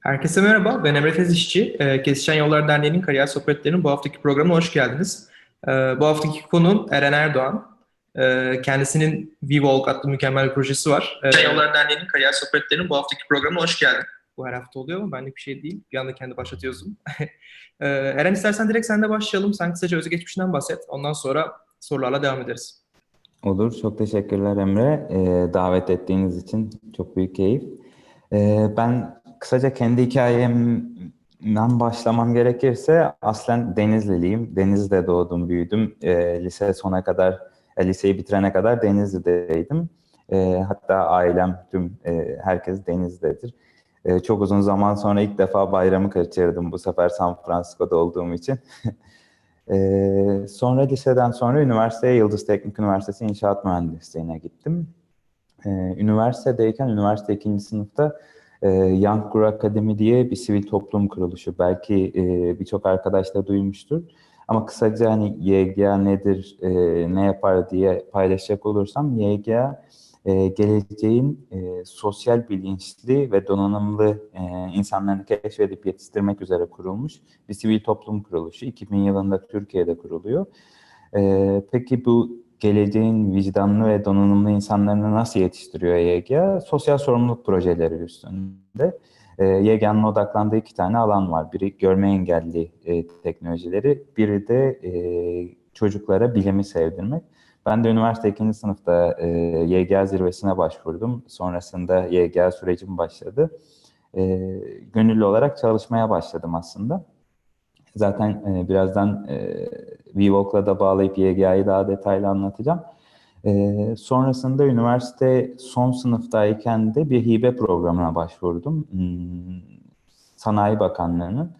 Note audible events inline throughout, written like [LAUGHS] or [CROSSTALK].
Herkese merhaba, ben Emre Tezişçi. Ee, Kesişen Yollar Derneği'nin Kariyer Sohbetleri'nin bu haftaki programına hoş geldiniz. Ee, bu haftaki konuğum Eren Erdoğan. Ee, kendisinin V-Walk adlı mükemmel bir projesi var. Ee, Kesişen Yollar Derneği'nin Kariyer Sohbetleri'nin bu haftaki programına hoş geldin. Bu her hafta oluyor mu? Benlik bir şey değil. Bir anda kendi başlatıyorsun. [LAUGHS] Ee, Eren istersen direkt sen de başlayalım. Sen kısaca özgeçmişinden bahset. Ondan sonra sorularla devam ederiz. Olur. Çok teşekkürler Emre. Ee, davet ettiğiniz için çok büyük keyif. Ee, ben kısaca kendi hikayemden başlamam gerekirse aslen Denizliliyim. Denizli'de doğdum, büyüdüm. Ee, lise sona kadar, e, liseyi bitirene kadar Denizli'deydim. Ee, hatta ailem, tüm e, herkes Denizli'dedir. Ee, çok uzun zaman sonra ilk defa bayramı kaçırdım bu sefer San Francisco'da olduğum için. [LAUGHS] Ee, sonra liseden sonra üniversiteye Yıldız Teknik Üniversitesi İnşaat Mühendisliğine gittim. Ee, üniversitedeyken, üniversite ikinci sınıfta e, Young Grow Academy diye bir sivil toplum kuruluşu. Belki e, birçok arkadaş da duymuştur. Ama kısaca hani YGA nedir, e, ne yapar diye paylaşacak olursam YGA e, geleceğin e, sosyal bilinçli ve donanımlı e, insanlarını keşfedip yetiştirmek üzere kurulmuş bir sivil toplum kuruluşu. 2000 yılında Türkiye'de kuruluyor. E, peki bu geleceğin vicdanlı ve donanımlı insanlarını nasıl yetiştiriyor YGA? Sosyal sorumluluk projeleri üstünde. E, YGA'nın odaklandığı iki tane alan var. Biri görme engelli e, teknolojileri, biri de e, çocuklara bilimi sevdirmek. Ben de üniversite ikinci sınıfta e, YGA zirvesine başvurdum. Sonrasında YGA sürecim başladı. E, gönüllü olarak çalışmaya başladım aslında. Zaten e, birazdan e, VWalk'la da bağlayıp YGA'yı daha detaylı anlatacağım. E, sonrasında üniversite son sınıftayken de bir hibe programına başvurdum. Hmm, Sanayi Bakanlığı'nın.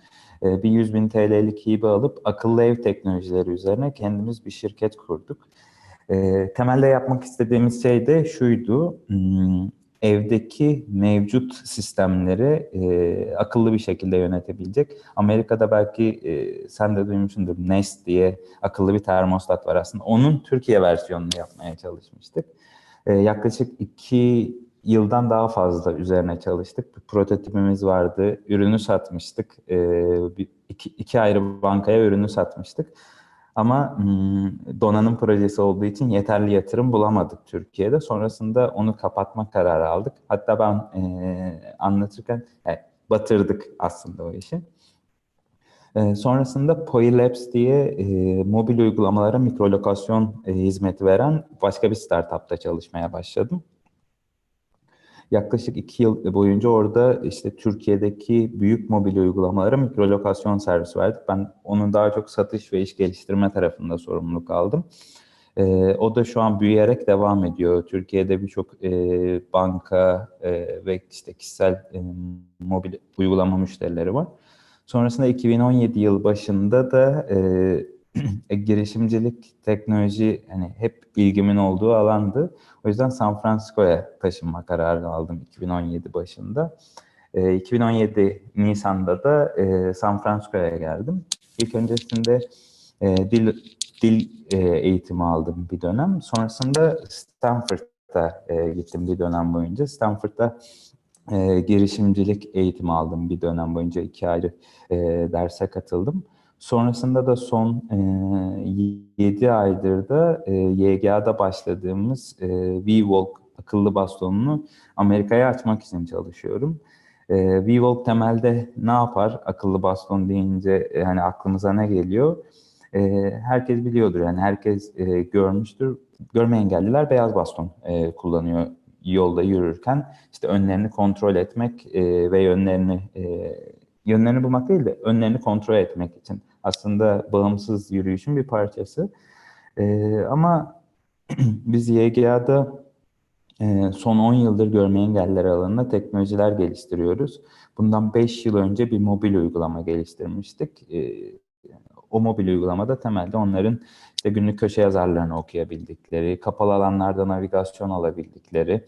E, bir 100 bin TL'lik hibe alıp akıllı ev teknolojileri üzerine kendimiz bir şirket kurduk. E, temelde yapmak istediğimiz şey de şuydu. Hmm, evdeki mevcut sistemleri e, akıllı bir şekilde yönetebilecek. Amerika'da belki e, sen de duymuşsundur Nest diye akıllı bir termostat var aslında. Onun Türkiye versiyonunu yapmaya çalışmıştık. E, yaklaşık iki yıldan daha fazla üzerine çalıştık. Bir prototipimiz vardı. Ürünü satmıştık. E, bir, iki, iki ayrı bankaya ürünü satmıştık. Ama hmm, donanım projesi olduğu için yeterli yatırım bulamadık Türkiye'de. Sonrasında onu kapatma kararı aldık. Hatta ben e, anlatırken e, batırdık aslında o işi. E, sonrasında Poilabs diye e, mobil uygulamalara mikrolokasyon e, hizmeti veren başka bir startupta çalışmaya başladım. Yaklaşık iki yıl boyunca orada işte Türkiye'deki büyük mobil uygulamalara mikrolokasyon servisi verdik. Ben onun daha çok satış ve iş geliştirme tarafında sorumluluk aldım. E, o da şu an büyüyerek devam ediyor. Türkiye'de birçok e, banka e, ve işte kişisel e, mobil uygulama müşterileri var. Sonrasında 2017 yıl başında da e, girişimcilik, teknoloji hani hep ilgimin olduğu alandı. O yüzden San Francisco'ya taşınma kararı aldım 2017 başında. E, 2017 Nisan'da da e, San Francisco'ya geldim. İlk öncesinde e, dil dil e, eğitimi aldım bir dönem. Sonrasında Stanford'a e, gittim bir dönem boyunca. Stanford'da e, girişimcilik eğitimi aldım bir dönem boyunca. iki ayrı e, derse katıldım. Sonrasında da son e, 7 aydır da e, YGA'da başladığımız e, V-Walk akıllı bastonunu Amerika'ya açmak için çalışıyorum. E, V-Walk temelde ne yapar? Akıllı baston deyince yani aklımıza ne geliyor? E, herkes biliyordur yani herkes e, görmüştür. Görme engelliler beyaz baston e, kullanıyor yolda yürürken. işte önlerini kontrol etmek e, ve yönlerini e, yönlerini bulmak değil de önlerini kontrol etmek için aslında bağımsız yürüyüşün bir parçası. E, ama [CLEARS THROAT] biz YGA'da e, son 10 yıldır görme engelliler alanında teknolojiler geliştiriyoruz. Bundan 5 yıl önce bir mobil uygulama geliştirmiştik. E, o mobil uygulamada temelde onların işte günlük köşe yazarlarını okuyabildikleri, kapalı alanlarda navigasyon alabildikleri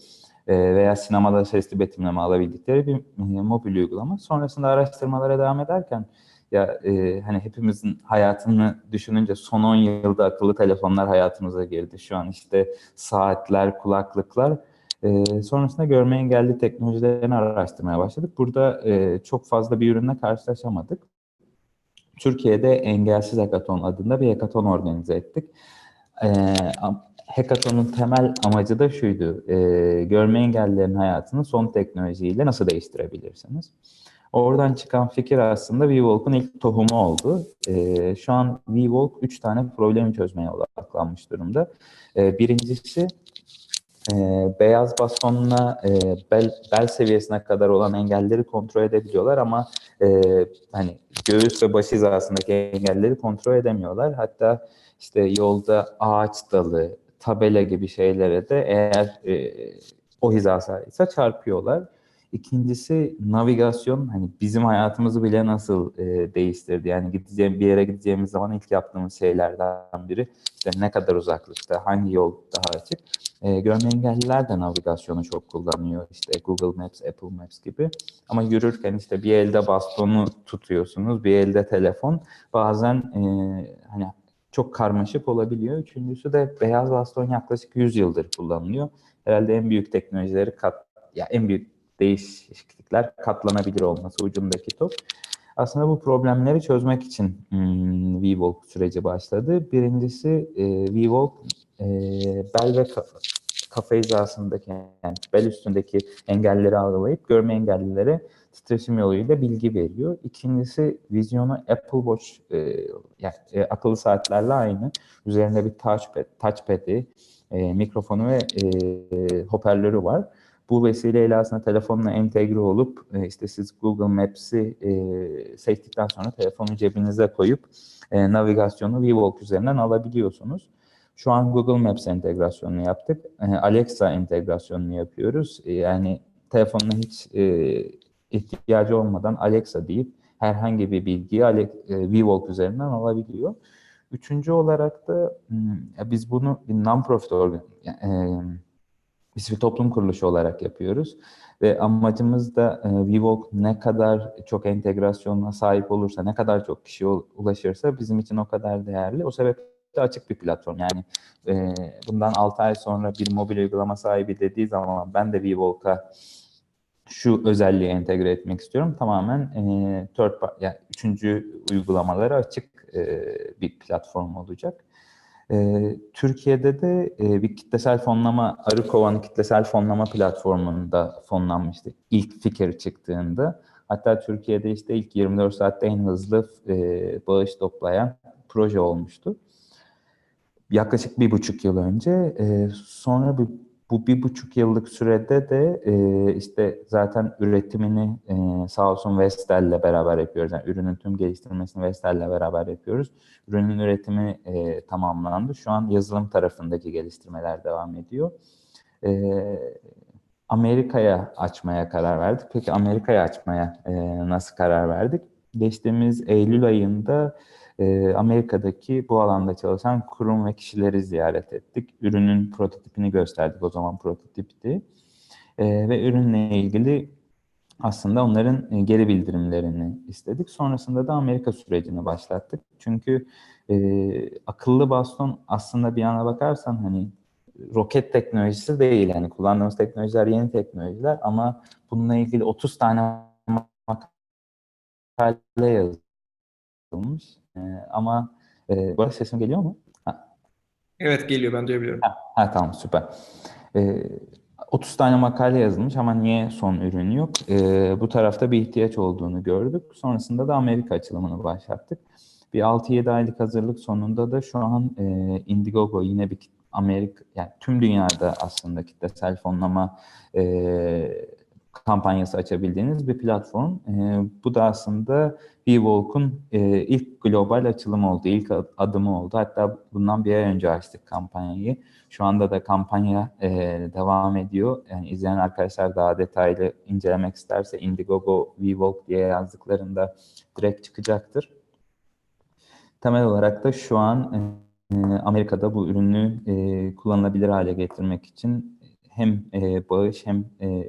e, veya sinemada sesli betimleme alabildikleri bir e, mobil uygulama. Sonrasında araştırmalara devam ederken ya e, hani hepimizin hayatını düşününce son 10 yılda akıllı telefonlar hayatımıza girdi. Şu an işte saatler, kulaklıklar E, sonrasında görme engelli teknolojilerini araştırmaya başladık. Burada e, çok fazla bir ürünle karşılaşamadık. Türkiye'de Engelsiz Hackathon adında bir hackathon organize ettik. E, hackathon'un temel amacı da şuydu. E, görme engellilerin hayatını son teknolojiyle nasıl değiştirebilirsiniz? Oradan çıkan fikir aslında WeWalk'un ilk tohumu oldu. E, şu an WeWalk üç tane problemi çözmeye odaklanmış durumda. E, birincisi e, beyaz bastonla e, bel, bel seviyesine kadar olan engelleri kontrol edebiliyorlar ama e, hani göğüs ve baş hizasındaki engelleri kontrol edemiyorlar. Hatta işte yolda ağaç dalı, tabela gibi şeylere de eğer e, o hizasıysa çarpıyorlar. İkincisi navigasyon hani bizim hayatımızı bile nasıl e, değiştirdi. Yani gideceğim bir yere gideceğimiz zaman ilk yaptığımız şeylerden biri işte ne kadar uzaklıkta, hangi yol daha açık. E, görme engelliler de navigasyonu çok kullanıyor. İşte Google Maps, Apple Maps gibi. Ama yürürken işte bir elde bastonu tutuyorsunuz, bir elde telefon. Bazen e, hani çok karmaşık olabiliyor. Üçüncüsü de beyaz baston yaklaşık 100 yıldır kullanılıyor. Herhalde en büyük teknolojileri kat, ya en büyük değişiklikler katlanabilir olması ucundaki top. Aslında bu problemleri çözmek için hmm, VWalk süreci başladı. Birincisi e, VWalk e, bel ve kafa, kafa hizasındaki yani bel üstündeki engelleri algılayıp görme engellilere titreşim yoluyla bilgi veriyor. İkincisi vizyonu Apple Watch e, yani e, akıllı saatlerle aynı. Üzerinde bir touchpad, touchpad'i, e, mikrofonu ve e, hoparlörü var. Bu vesileyle aslında telefonla entegre olup e, işte siz Google Maps'i e, seçtikten sonra telefonu cebinize koyup e, navigasyonu VWalk üzerinden alabiliyorsunuz. Şu an Google Maps entegrasyonunu yaptık. E, Alexa entegrasyonunu yapıyoruz. E, yani telefonuna hiç e, ihtiyacı olmadan Alexa deyip herhangi bir bilgiyi e, VWalk üzerinden alabiliyor. Üçüncü olarak da hmm, biz bunu bir non-profit organ, e, biz bir toplum kuruluşu olarak yapıyoruz. Ve amacımız da e, VWalk ne kadar çok entegrasyona sahip olursa, ne kadar çok kişiye ulaşırsa bizim için o kadar değerli. O sebeple açık bir platform. Yani e, bundan 6 ay sonra bir mobil uygulama sahibi dediği zaman ben de VWalk'a şu özelliği entegre etmek istiyorum. Tamamen e, third yani üçüncü uygulamalara açık e, bir platform olacak. E, Türkiye'de de e, bir kitlesel fonlama, Arıkova'nın kitlesel fonlama platformunda fonlanmıştı ilk fikir çıktığında. Hatta Türkiye'de işte ilk 24 saatte en hızlı e, bağış toplayan proje olmuştu. Yaklaşık bir buçuk yıl önce. E, sonra bir bu bir buçuk yıllık sürede de e, işte zaten üretimini e, sağ olsun Vestel'le beraber yapıyoruz. Yani ürünün tüm geliştirmesini Vestel'le beraber yapıyoruz. Ürünün üretimi e, tamamlandı. Şu an yazılım tarafındaki geliştirmeler devam ediyor. E, Amerika'ya açmaya karar verdik. Peki Amerika'ya açmaya e, nasıl karar verdik? Geçtiğimiz Eylül ayında e, Amerika'daki bu alanda çalışan kurum ve kişileri ziyaret ettik. Ürünün prototipini gösterdik. O zaman prototipti. E, ve ürünle ilgili aslında onların e, geri bildirimlerini istedik. Sonrasında da Amerika sürecini başlattık. Çünkü e, akıllı baston aslında bir yana bakarsan hani roket teknolojisi değil. Yani kullandığımız teknolojiler yeni teknolojiler ama bununla ilgili 30 tane makale yazılmış. E, ama e, bu arada sesim geliyor mu? Ha. Evet geliyor ben duyabiliyorum. Ha, ha tamam süper. E, 30 tane makale yazılmış ama niye son ürün yok? E, bu tarafta bir ihtiyaç olduğunu gördük. Sonrasında da Amerika açılımını başlattık. Bir 6-7 aylık hazırlık sonunda da şu an e, Indiegogo yine bir Amerika, yani tüm dünyada aslında kitlesel fonlama e, kampanyası açabildiğiniz bir platform. E, bu da aslında VWalk'un e, ilk global açılımı oldu, ilk adımı oldu. Hatta bundan bir ay önce açtık kampanyayı. Şu anda da kampanya e, devam ediyor. Yani izleyen arkadaşlar daha detaylı incelemek isterse Indiegogo VWalk diye yazdıklarında direkt çıkacaktır. Temel olarak da şu an e, Amerika'da bu ürünü e, kullanılabilir hale getirmek için hem e, bağış hem e,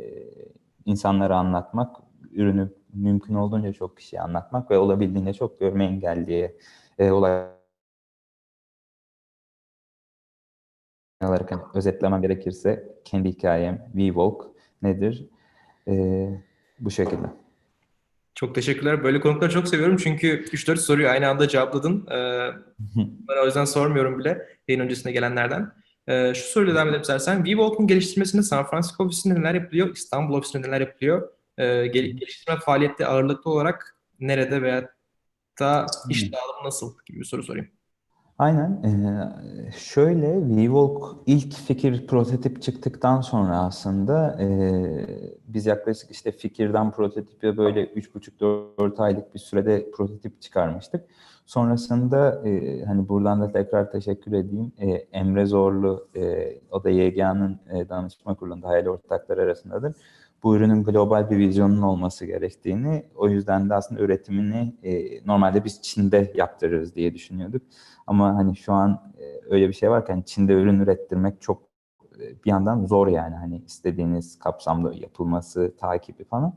insanlara anlatmak, ürünü mümkün olduğunca çok kişiye anlatmak ve olabildiğince çok görme engelliye e, ulaşmak olarak hani özetlemem gerekirse kendi hikayem WeWalk nedir? Ee, bu şekilde. Çok teşekkürler. Böyle konukları çok seviyorum çünkü 3-4 soruyu aynı anda cevapladın. Ee, [LAUGHS] ben o yüzden sormuyorum bile yayın öncesinde gelenlerden. Ee, şu soruyla devam edelim istersen. WeWalk'un geliştirmesinde San Francisco ofisinde neler yapılıyor? İstanbul ofisinde neler yapılıyor? Ee, gel geliştirme faaliyette ağırlıklı olarak nerede veya da iş dağılımı nasıl gibi bir soru sorayım. Aynen. Ee, şöyle WeWalk ilk fikir prototip çıktıktan sonra aslında e, biz yaklaşık işte fikirden prototipe böyle 3,5-4 aylık bir sürede prototip çıkarmıştık. Sonrasında e, hani buradan da tekrar teşekkür edeyim. E, Emre Zorlu, e, o da YGA'nın e, danışma kurulunda hayali ortakları arasındadır. Bu ürünün global bir vizyonun olması gerektiğini, o yüzden de aslında üretimini e, normalde biz Çin'de yaptırırız diye düşünüyorduk. Ama hani şu an e, öyle bir şey varken Çin'de ürün ürettirmek çok e, bir yandan zor yani hani istediğiniz kapsamda yapılması, takibi falan.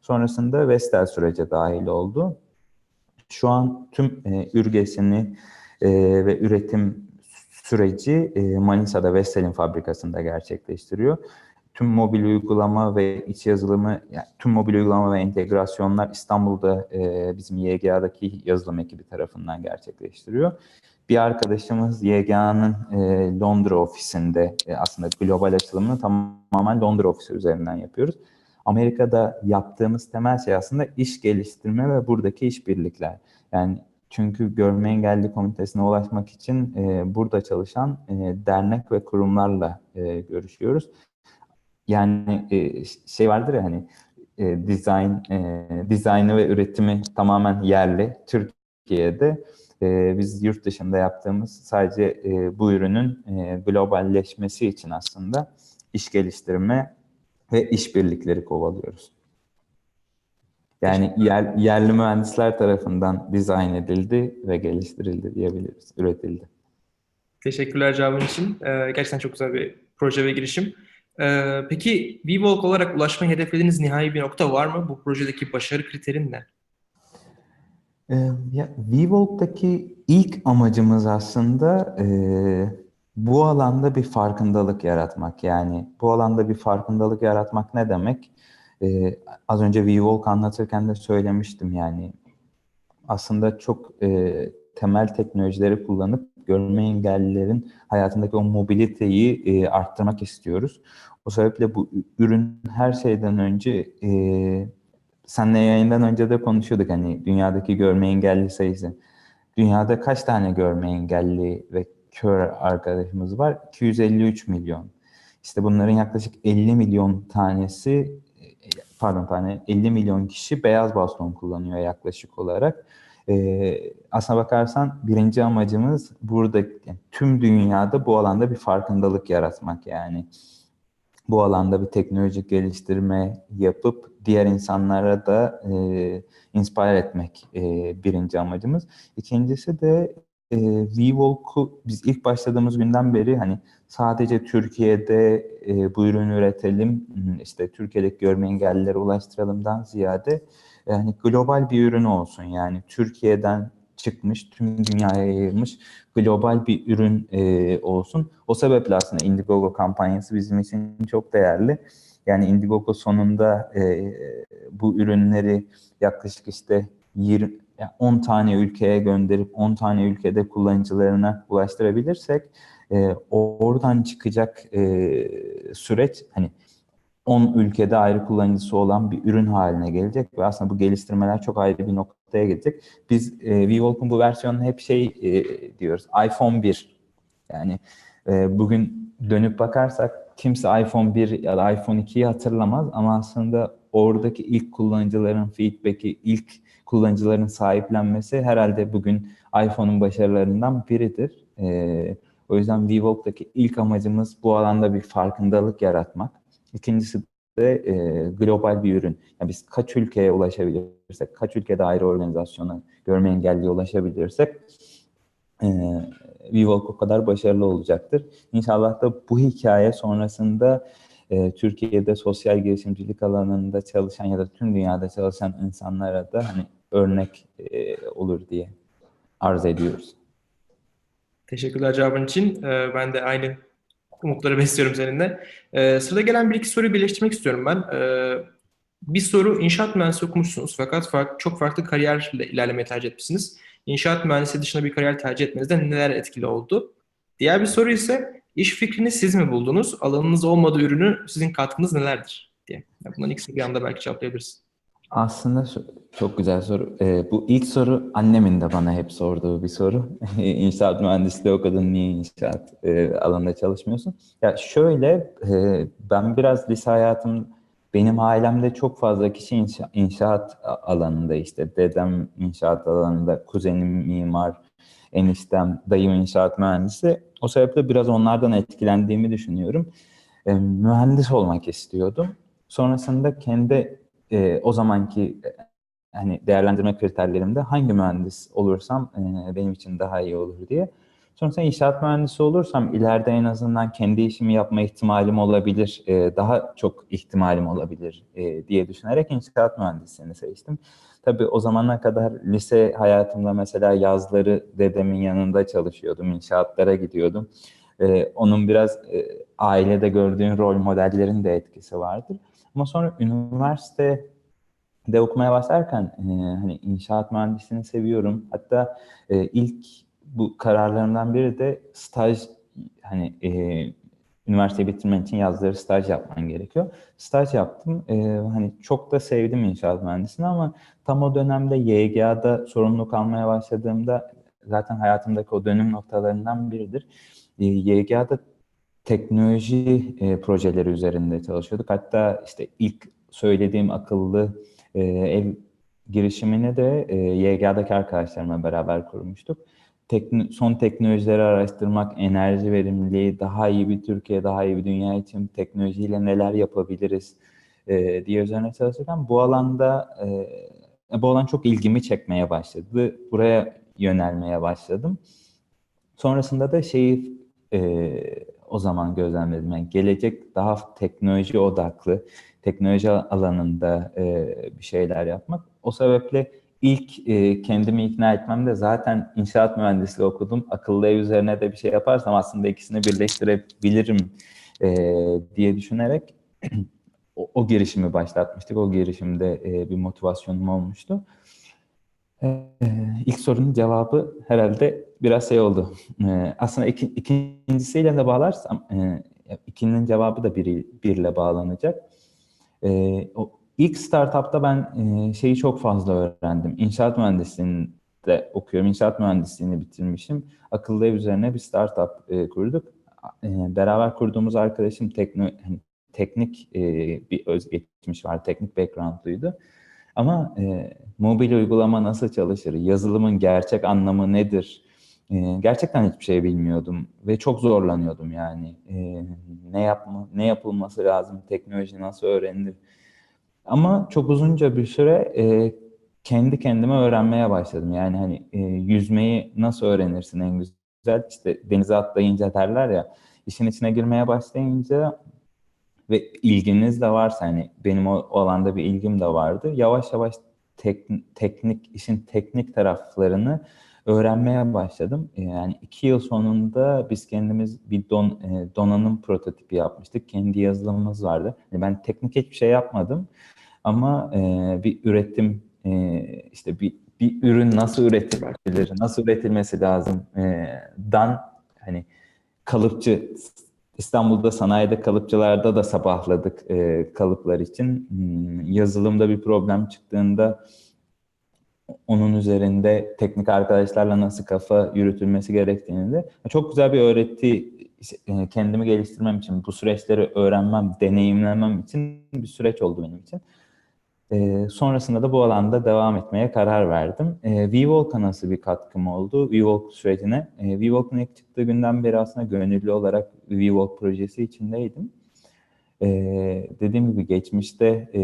Sonrasında Vestel sürece dahil oldu. Şu an tüm e, ürgesini e, ve üretim süreci e, Manisa'da Vestel'in fabrikasında gerçekleştiriyor. Tüm mobil uygulama ve iç yazılımı, yani tüm mobil uygulama ve entegrasyonlar İstanbul'da e, bizim YGA'daki yazılım ekibi tarafından gerçekleştiriyor. Bir arkadaşımız YGA'nın e, Londra ofisinde e, aslında global açılımını tamamen Londra ofisi üzerinden yapıyoruz. Amerika'da yaptığımız temel şey aslında iş geliştirme ve buradaki işbirlikler. Yani çünkü görme engelli komitesine ulaşmak için e, burada çalışan e, dernek ve kurumlarla e, görüşüyoruz. Yani e, şey vardır ya hani e, design, e, dizaynı ve üretimi tamamen yerli. Türkiye'de e, biz yurt dışında yaptığımız sadece e, bu ürünün e, globalleşmesi için aslında iş geliştirme ve işbirlikleri kovalıyoruz. Yani yer, yerli mühendisler tarafından dizayn edildi ve geliştirildi diyebiliriz, üretildi. Teşekkürler cevabın için. Ee, gerçekten çok güzel bir proje ve girişim. Ee, peki WeWalk olarak ulaşmayı hedeflediğiniz nihai bir nokta var mı? Bu projedeki başarı kriterin ne? Ee, WeWalk'taki ilk amacımız aslında e, bu alanda bir farkındalık yaratmak. Yani bu alanda bir farkındalık yaratmak ne demek? Ee, az önce WeWalk anlatırken de söylemiştim yani aslında çok e, temel teknolojileri kullanıp görme engellilerin hayatındaki o mobiliteyi e, arttırmak istiyoruz. O sebeple bu ürün her şeyden önce e, senle yayından önce de konuşuyorduk hani dünyadaki görme engelli sayısı. Dünyada kaç tane görme engelli ve kör arkadaşımız var? 253 milyon. İşte bunların yaklaşık 50 milyon tanesi pardon tane 50 milyon kişi beyaz baston kullanıyor yaklaşık olarak. Ee, aslına bakarsan birinci amacımız burada yani tüm dünyada bu alanda bir farkındalık yaratmak yani. Bu alanda bir teknolojik geliştirme yapıp diğer insanlara da e, inspire etmek e, birinci amacımız. İkincisi de e, WeWalk'u biz ilk başladığımız günden beri hani sadece Türkiye'de e, bu ürünü üretelim, işte Türkiye'deki görme engellilere ulaştıralımdan ziyade yani global bir ürün olsun. Yani Türkiye'den çıkmış, tüm dünyaya yayılmış global bir ürün e, olsun. O sebeple aslında Indiegogo kampanyası bizim için çok değerli. Yani Indiegogo sonunda e, bu ürünleri yaklaşık işte 20 yani 10 tane ülkeye gönderip 10 tane ülkede kullanıcılarına ulaştırabilirsek e, oradan çıkacak e, süreç hani 10 ülkede ayrı kullanıcısı olan bir ürün haline gelecek ve aslında bu geliştirmeler çok ayrı bir noktaya gelecek. Biz e, WeWalk'un bu versiyonunu hep şey e, diyoruz iPhone 1 yani e, bugün dönüp bakarsak kimse iPhone 1 ya da iPhone 2'yi hatırlamaz ama aslında oradaki ilk kullanıcıların feedback'i, ilk kullanıcıların sahiplenmesi herhalde bugün iPhone'un başarılarından biridir. Ee, o yüzden WeWalk'taki ilk amacımız bu alanda bir farkındalık yaratmak. İkincisi de e, global bir ürün. Yani biz kaç ülkeye ulaşabilirsek, kaç ülkede ayrı organizasyona görme engelliye ulaşabilirsek e, WeWalk o kadar başarılı olacaktır. İnşallah da bu hikaye sonrasında e, Türkiye'de sosyal girişimcilik alanında çalışan ya da tüm dünyada çalışan insanlara da hani örnek e, olur diye arz ediyoruz. Teşekkürler cevabın için. Ee, ben de aynı umutları besliyorum seninle. Ee, sırada gelen bir iki soruyu birleştirmek istiyorum ben. Ee, bir soru inşaat mühendisi okumuşsunuz fakat farklı, çok farklı kariyerle ilerlemeyi tercih etmişsiniz. İnşaat mühendisi dışında bir kariyer tercih etmenizde neler etkili oldu? Diğer bir soru ise iş fikrini siz mi buldunuz? Alanınız olmadığı ürünü sizin katkınız nelerdir? diye. Bunların ikisini bir anda belki cevaplayabiliriz. Aslında çok güzel soru. Ee, bu ilk soru annemin de bana hep sorduğu bir soru. [LAUGHS] İnşaat mühendisliği okudun, niye inşaat e, alanında çalışmıyorsun? Ya şöyle, e, ben biraz lise hayatım, benim ailemde çok fazla kişi inşa, inşaat alanında işte. Dedem inşaat alanında, kuzenim mimar, eniştem, dayım inşaat mühendisi. O sebeple biraz onlardan etkilendiğimi düşünüyorum. E, mühendis olmak istiyordum. Sonrasında kendi e, o zamanki e, hani değerlendirme kriterlerimde hangi mühendis olursam e, benim için daha iyi olur diye. Sonrasında inşaat mühendisi olursam ileride en azından kendi işimi yapma ihtimalim olabilir, e, daha çok ihtimalim olabilir e, diye düşünerek inşaat mühendisliğini seçtim. Tabii o zamana kadar lise hayatımda mesela yazları dedemin yanında çalışıyordum, inşaatlara gidiyordum. E, onun biraz e, ailede gördüğün rol modellerin de etkisi vardır. Ama sonra üniversitede okumaya başlarken e, hani inşaat mühendisliğini seviyorum. Hatta e, ilk bu kararlarımdan biri de staj hani e, üniversiteyi bitirmen için yazları staj yapman gerekiyor. Staj yaptım. E, hani çok da sevdim inşaat mühendisliğini ama tam o dönemde YGA'da sorumluluk almaya başladığımda zaten hayatımdaki o dönüm noktalarından biridir. E, YGA'da teknoloji e, projeleri üzerinde çalışıyorduk. Hatta işte ilk söylediğim akıllı e, ev girişimini de e, YGA'daki arkadaşlarımla beraber kurmuştuk. Tekno, son teknolojileri araştırmak, enerji verimliliği, daha iyi bir Türkiye, daha iyi bir dünya için teknolojiyle neler yapabiliriz e, diye üzerine çalışırken bu alanda e, bu alan çok ilgimi çekmeye başladı. Buraya yönelmeye başladım. Sonrasında da şeyi e, o zaman gözlemledim. Yani gelecek daha teknoloji odaklı, teknoloji alanında e, bir şeyler yapmak. O sebeple ilk e, kendimi ikna etmem de zaten inşaat mühendisliği okudum. Akıllı ev üzerine de bir şey yaparsam aslında ikisini birleştirebilirim e, diye düşünerek [CLEARS THROAT] o, o girişimi başlatmıştık. O girişimde e, bir motivasyonum olmuştu. Ee, ilk sorunun cevabı herhalde biraz şey oldu. Ee, aslında iki, ikincisiyle de bağlarsam, e, ikinin cevabı da biri, birle bağlanacak. Ee, o ilk startupta ben e, şeyi çok fazla öğrendim. İnşaat mühendisliğinde okuyorum. İnşaat mühendisliğini bitirmişim. Akıllı ev üzerine bir startup e, kurduk. E, beraber kurduğumuz arkadaşım hani, teknik e, bir özgeçmiş var, teknik background'luydu. Ama e, mobil uygulama nasıl çalışır, yazılımın gerçek anlamı nedir? E, gerçekten hiçbir şey bilmiyordum ve çok zorlanıyordum yani. E, ne yapma, ne yapılması lazım, teknoloji nasıl öğrenilir? Ama çok uzunca bir süre e, kendi kendime öğrenmeye başladım. Yani hani e, yüzmeyi nasıl öğrenirsin en güzel? İşte denize atlayınca derler ya. İşin içine girmeye başlayınca ve ilginiz de varsa hani benim o alanda bir ilgim de vardı. Yavaş yavaş tek, teknik işin teknik taraflarını öğrenmeye başladım. Yani iki yıl sonunda biz kendimiz bir don, e, donanım prototipi yapmıştık. Kendi yazılımımız vardı. Yani ben teknik hiçbir şey yapmadım ama e, bir üretim e, işte bir bir ürün nasıl üretilir, nasıl üretilmesi lazım e, dan hani kalıpçı İstanbul'da sanayide kalıpçılarda da sabahladık e, kalıplar için. Hmm, yazılımda bir problem çıktığında onun üzerinde teknik arkadaşlarla nasıl kafa yürütülmesi gerektiğini de çok güzel bir öğretti e, kendimi geliştirmem için, bu süreçleri öğrenmem, deneyimlemem için bir süreç oldu benim için. E, sonrasında da bu alanda devam etmeye karar verdim. E, VWalk'a nasıl bir katkım oldu VWalk sürecine? E, VWalk'ın ilk çıktığı günden beri aslında gönüllü olarak VWalk projesi içindeydim. E, dediğim gibi geçmişte e,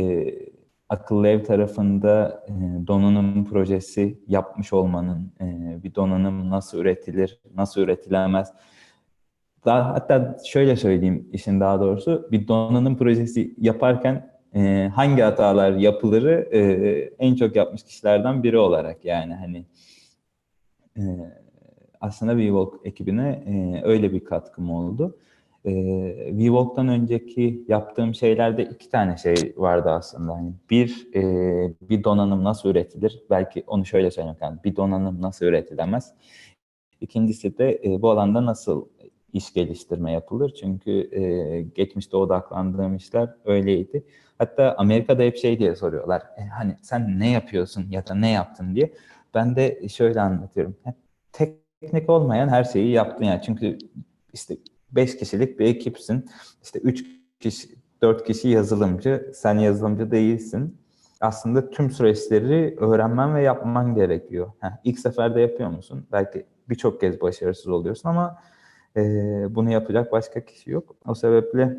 akıllı ev tarafında e, donanım projesi yapmış olmanın, e, bir donanım nasıl üretilir, nasıl üretilemez, daha, hatta şöyle söyleyeyim işin daha doğrusu bir donanım projesi yaparken e, hangi hatalar yapılırı en çok yapmış kişilerden biri olarak yani hani aslında WeWalk ekibine öyle bir katkım oldu. E, VWalk'tan önceki yaptığım şeylerde iki tane şey vardı aslında. Yani bir, e, bir donanım nasıl üretilir? Belki onu şöyle söylemek lazım. Bir donanım nasıl üretilemez? İkincisi de e, bu alanda nasıl iş geliştirme yapılır? Çünkü e, geçmişte odaklandığım işler öyleydi. Hatta Amerika'da hep şey diye soruyorlar. E, hani sen ne yapıyorsun ya da ne yaptın diye. Ben de şöyle anlatıyorum. Teknik olmayan her şeyi yaptın yani. Çünkü işte 5 kişilik bir ekipsin. İşte 3 kişi, 4 kişi yazılımcı. Sen yazılımcı değilsin. Aslında tüm süreçleri öğrenmen ve yapman gerekiyor. Heh, ilk seferde yapıyor musun? Belki birçok kez başarısız oluyorsun ama e, bunu yapacak başka kişi yok. O sebeple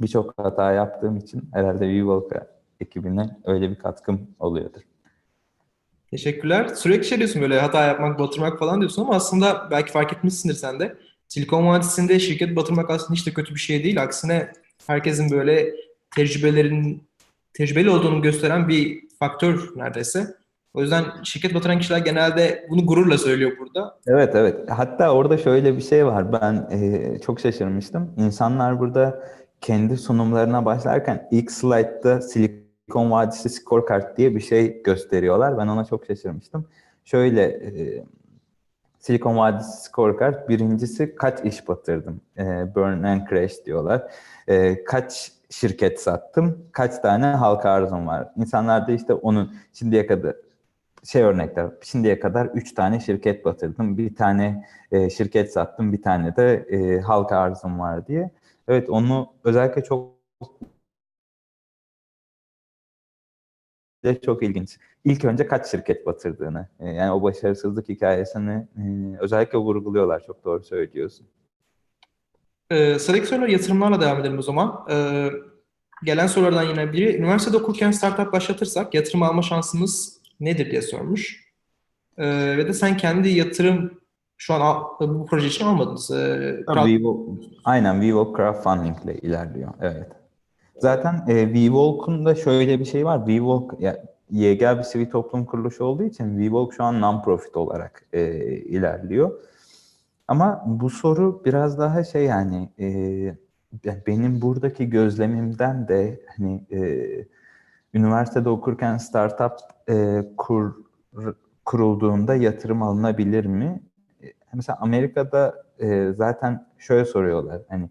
birçok hata yaptığım için herhalde VWalk ekibine öyle bir katkım oluyordur. Teşekkürler. Sürekli şey diyorsun böyle hata yapmak, batırmak falan diyorsun ama aslında belki fark etmişsindir sen de. Silikon Vadisi'nde şirket batırmak aslında hiç de kötü bir şey değil. Aksine herkesin böyle tecrübelerin tecrübeli olduğunu gösteren bir faktör neredeyse. O yüzden şirket batıran kişiler genelde bunu gururla söylüyor burada. Evet evet. Hatta orada şöyle bir şey var. Ben e, çok şaşırmıştım. İnsanlar burada kendi sunumlarına başlarken ilk slaytta Silikon Vadisi Scorecard diye bir şey gösteriyorlar. Ben ona çok şaşırmıştım. Şöyle e, Silikon Vadisi Scorecard birincisi kaç iş batırdım? E, burn and crash diyorlar. E, kaç şirket sattım? Kaç tane halka arzum var? İnsanlar da işte onun şimdiye kadar şey örnekler. Şimdiye kadar üç tane şirket batırdım. Bir tane e, şirket sattım. Bir tane de e, halka arzum var diye. Evet onu özellikle çok çok ilginç. İlk önce kaç şirket batırdığını, e, yani o başarısızlık hikayesini e, özellikle vurguluyorlar. Çok doğru söylüyorsun. Ee, sıradaki sorular yatırımlarla devam edelim o zaman. Ee, gelen sorulardan yine biri, üniversitede okurken startup başlatırsak yatırım alma şansımız nedir diye sormuş. Ee, ve de sen kendi yatırım şu an bu proje için almadınız. Ee, Vivo, aynen Vivo Crowdfunding ile ilerliyor. Evet. Zaten e, VWalk'un da şöyle bir şey var. VWalk ya, bir sivil toplum kuruluşu olduğu için VWalk şu an non-profit olarak e, ilerliyor. Ama bu soru biraz daha şey yani e, benim buradaki gözlemimden de hani e, üniversitede okurken startup e, kur, kurulduğunda yatırım alınabilir mi? E, mesela Amerika'da e, zaten şöyle soruyorlar hani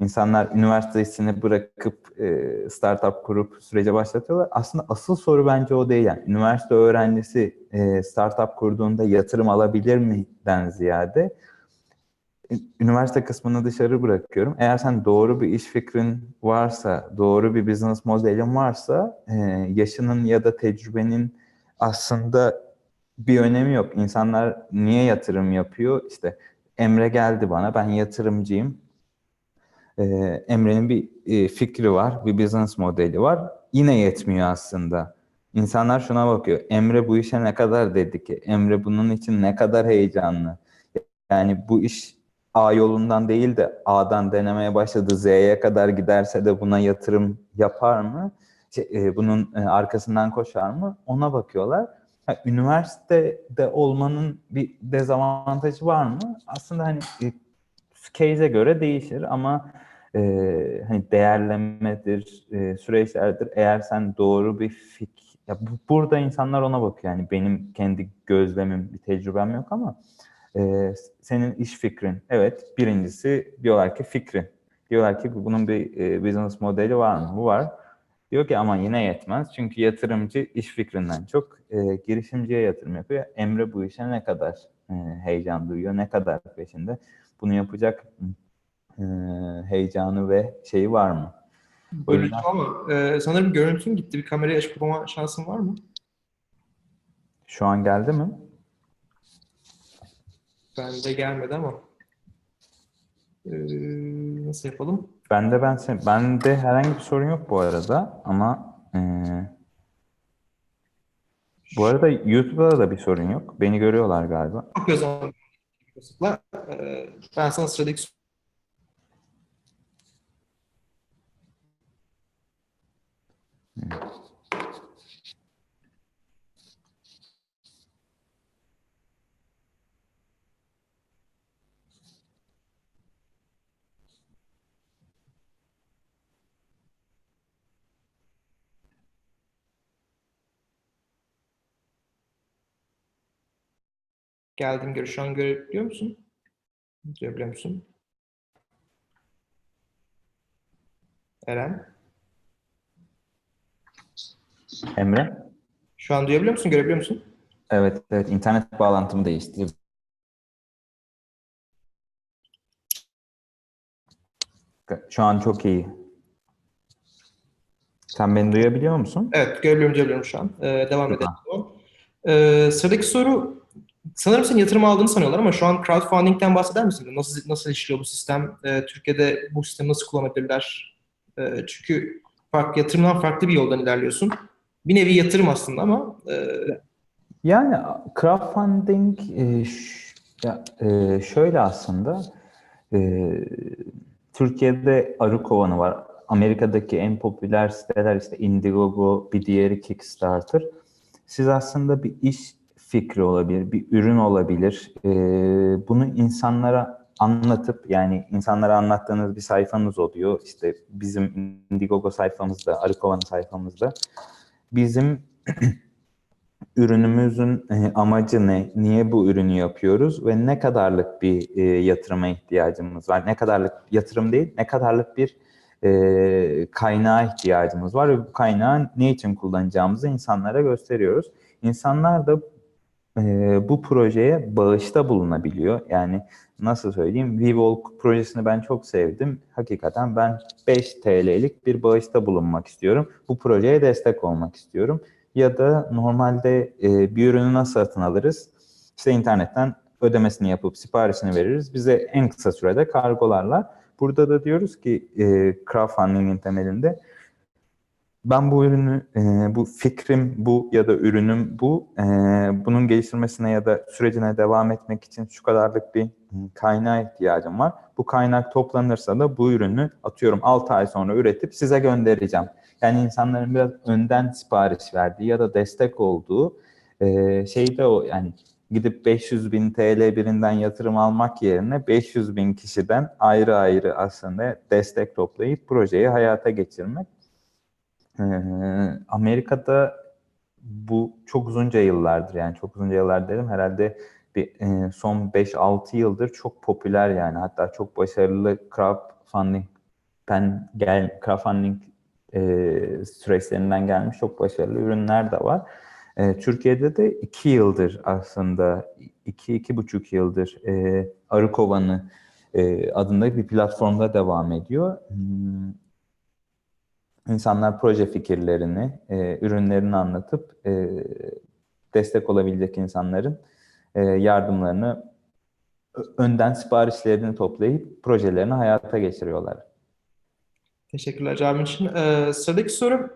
insanlar üniversitesini bırakıp e, startup kurup sürece başlatıyorlar. Aslında asıl soru bence o değil. Yani üniversite öğrencisi e, startup kurduğunda yatırım alabilir mi'den ziyade üniversite kısmını dışarı bırakıyorum. Eğer sen doğru bir iş fikrin varsa, doğru bir business modelin varsa e, yaşının ya da tecrübenin aslında bir önemi yok. İnsanlar niye yatırım yapıyor? İşte Emre geldi bana, ben yatırımcıyım. Ee, Emre'nin bir e, fikri var, bir business modeli var. Yine yetmiyor aslında. İnsanlar şuna bakıyor. Emre bu işe ne kadar dedi ki? Emre bunun için ne kadar heyecanlı? Yani bu iş A yolundan değil de A'dan denemeye başladı. Z'ye kadar giderse de buna yatırım yapar mı? Şey, e, bunun e, arkasından koşar mı? Ona bakıyorlar. Ha, üniversitede olmanın bir dezavantajı var mı? Aslında hani case'e göre değişir ama e, hani değerlemedir, e, süreçlerdir. Eğer sen doğru bir fik, ya bu, burada insanlar ona bakıyor. Yani benim kendi gözlemim, bir tecrübem yok ama e, senin iş fikrin. Evet, birincisi diyorlar ki fikrin. Diyorlar ki bunun bir e, business modeli var mı? Bu var. Diyor ki ama yine yetmez. Çünkü yatırımcı iş fikrinden çok e, girişimciye yatırım yapıyor. Emre bu işe ne kadar e, heyecan duyuyor, ne kadar peşinde. Bunu yapacak e, heyecanı ve şeyi var mı? Görüntü ama e, sanırım görüntün gitti. Bir kamerayı açıp kapama şansın var mı? Şu an geldi mi? Bende gelmedi ama. Ee, nasıl yapalım? Bende ben bende herhangi bir sorun yok bu arada ama e, bu arada YouTube'da da bir sorun yok. Beni görüyorlar galiba. Yok o zaman. Ee, ben sana sıradaki Hmm. Geldim göre şu an görebiliyor musun? Görebiliyor musun? Eren? Emre? Şu an duyabiliyor musun? Görebiliyor musun? Evet, evet. internet bağlantımı değiştirdim. Şu an çok iyi. Sen beni duyabiliyor musun? Evet, görebiliyorum, duyabiliyorum şu an. Ee, devam edelim. Ee, sıradaki soru, sanırım senin yatırım aldığını sanıyorlar ama şu an crowdfunding'den bahseder misin? Nasıl nasıl işliyor bu sistem? Ee, Türkiye'de bu sistemi nasıl kullanabilirler? Ee, çünkü farklı yatırımdan farklı bir yoldan ilerliyorsun. Bir nevi yatırım aslında ama e... yani crowdfunding e, ya, e, şöyle aslında e, Türkiye'de arı kovanı var. Amerika'daki en popüler siteler işte Indiegogo, bir diğeri Kickstarter. Siz aslında bir iş fikri olabilir, bir ürün olabilir. E, bunu insanlara anlatıp yani insanlara anlattığınız bir sayfanız oluyor. İşte bizim Indiegogo sayfamızda, arı kovanı sayfamızda bizim [CLEARS THROAT] ürünümüzün e, amacı ne? Niye bu ürünü yapıyoruz ve ne kadarlık bir e, yatırıma ihtiyacımız var? Ne kadarlık yatırım değil, ne kadarlık bir e, kaynağa ihtiyacımız var ve bu kaynağı ne için kullanacağımızı insanlara gösteriyoruz. İnsanlar da bu projeye bağışta bulunabiliyor. Yani nasıl söyleyeyim? WeWalk projesini ben çok sevdim. Hakikaten ben 5 TL'lik bir bağışta bulunmak istiyorum. Bu projeye destek olmak istiyorum. Ya da normalde bir ürünü nasıl satın alırız? İşte internetten ödemesini yapıp siparişini veririz. Bize en kısa sürede kargolarlar. Burada da diyoruz ki crowdfunding'in temelinde ben bu ürünü, e, bu fikrim bu ya da ürünüm bu, e, bunun geliştirmesine ya da sürecine devam etmek için şu kadarlık bir kaynağa ihtiyacım var. Bu kaynak toplanırsa da bu ürünü atıyorum 6 ay sonra üretip size göndereceğim. Yani insanların biraz önden sipariş verdiği ya da destek olduğu e, şey de o yani gidip 500 bin TL birinden yatırım almak yerine 500 bin kişiden ayrı ayrı aslında destek toplayıp projeyi hayata geçirmek. Ee, Amerika'da bu çok uzunca yıllardır yani çok uzunca yıllar dedim herhalde bir e, son 5-6 yıldır çok popüler yani hatta çok başarılı crowdfunding'den gel crowdfunding e, süreçlerinden gelmiş çok başarılı ürünler de var. E, Türkiye'de de 2 yıldır aslında 2-2,5 yıldır e, Arı Kovanı e, adında bir platformda devam ediyor. İnsanlar proje fikirlerini, e, ürünlerini anlatıp e, destek olabilecek insanların e, yardımlarını önden siparişlerini toplayıp projelerini hayata geçiriyorlar. Teşekkürler cevabın için. Ee, sıradaki soru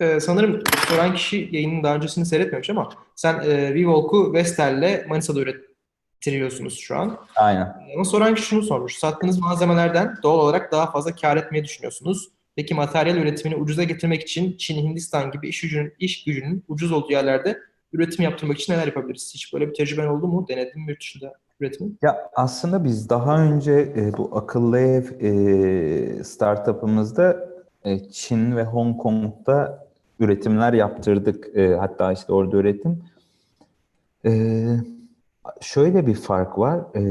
e, sanırım soran kişi yayının daha öncesini seyretmemiş ama sen e, Revolk'u Vestel'le Manisa'da ürettiriyorsunuz şu an. Aynen. Ama soran kişi şunu sormuş. Sattığınız malzemelerden doğal olarak daha fazla kar etmeyi düşünüyorsunuz. Peki materyal üretimini ucuza getirmek için Çin, Hindistan gibi iş gücünün, iş gücünün ucuz olduğu yerlerde üretim yaptırmak için neler yapabiliriz? Hiç böyle bir tecrüben oldu mu? Denedin mi yurt dışında üretimi? Ya aslında biz daha önce e, bu akıllı ev e, startup'ımızda e, Çin ve Hong Kong'da üretimler yaptırdık. E, hatta işte orada üretim. E, şöyle bir fark var. E,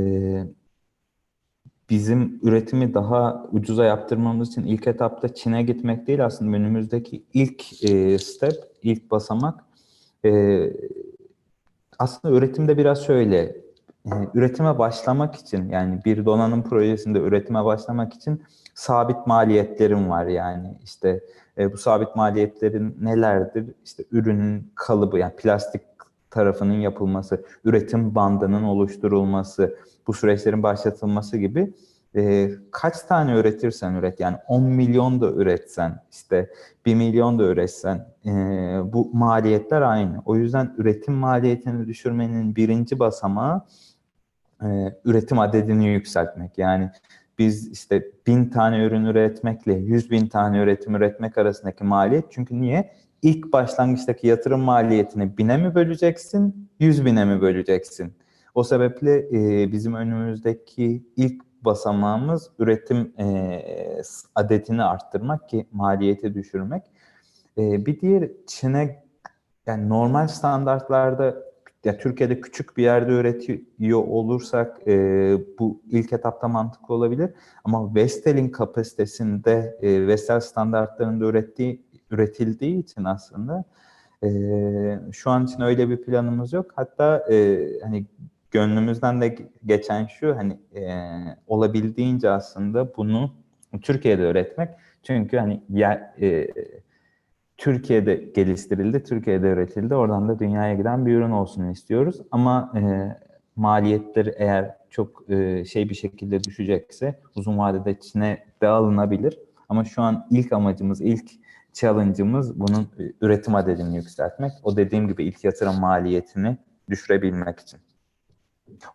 bizim üretimi daha ucuza yaptırmamız için ilk etapta Çin'e gitmek değil aslında önümüzdeki ilk e, step, ilk basamak e, aslında üretimde biraz şöyle e, üretime başlamak için yani bir donanım projesinde üretime başlamak için sabit maliyetlerim var yani işte bu sabit maliyetlerin nelerdir? İşte ürünün kalıbı yani plastik tarafının yapılması, üretim bandının oluşturulması, bu süreçlerin başlatılması gibi e, kaç tane üretirsen üret yani 10 milyon da üretsen işte 1 milyon da üretsen e, bu maliyetler aynı. O yüzden üretim maliyetini düşürmenin birinci basamağı e, üretim adedini yükseltmek. Yani biz işte bin tane ürün üretmekle yüz bin tane üretim üretmek arasındaki maliyet çünkü niye? İlk başlangıçtaki yatırım maliyetini bine mi böleceksin, yüz bine mi böleceksin? O sebeple e, bizim önümüzdeki ilk basamağımız üretim e, adetini arttırmak ki maliyeti düşürmek. E, bir diğer Çin'e yani normal standartlarda ya Türkiye'de küçük bir yerde üretiyor olursak e, bu ilk etapta mantıklı olabilir. Ama Vestel'in kapasitesinde e, Vestel standartlarında ürettiği üretildiği için aslında e, şu an için öyle bir planımız yok. Hatta e, hani gönlümüzden de geçen şu hani e, olabildiğince aslında bunu Türkiye'de öğretmek. Çünkü hani ya, e, Türkiye'de geliştirildi, Türkiye'de üretildi. Oradan da dünyaya giden bir ürün olsun istiyoruz. Ama e, maliyetleri eğer çok e, şey bir şekilde düşecekse uzun vadede Çin'e de alınabilir. Ama şu an ilk amacımız, ilk challenge'ımız bunun e, üretim adedini yükseltmek. O dediğim gibi ilk yatırım maliyetini düşürebilmek için.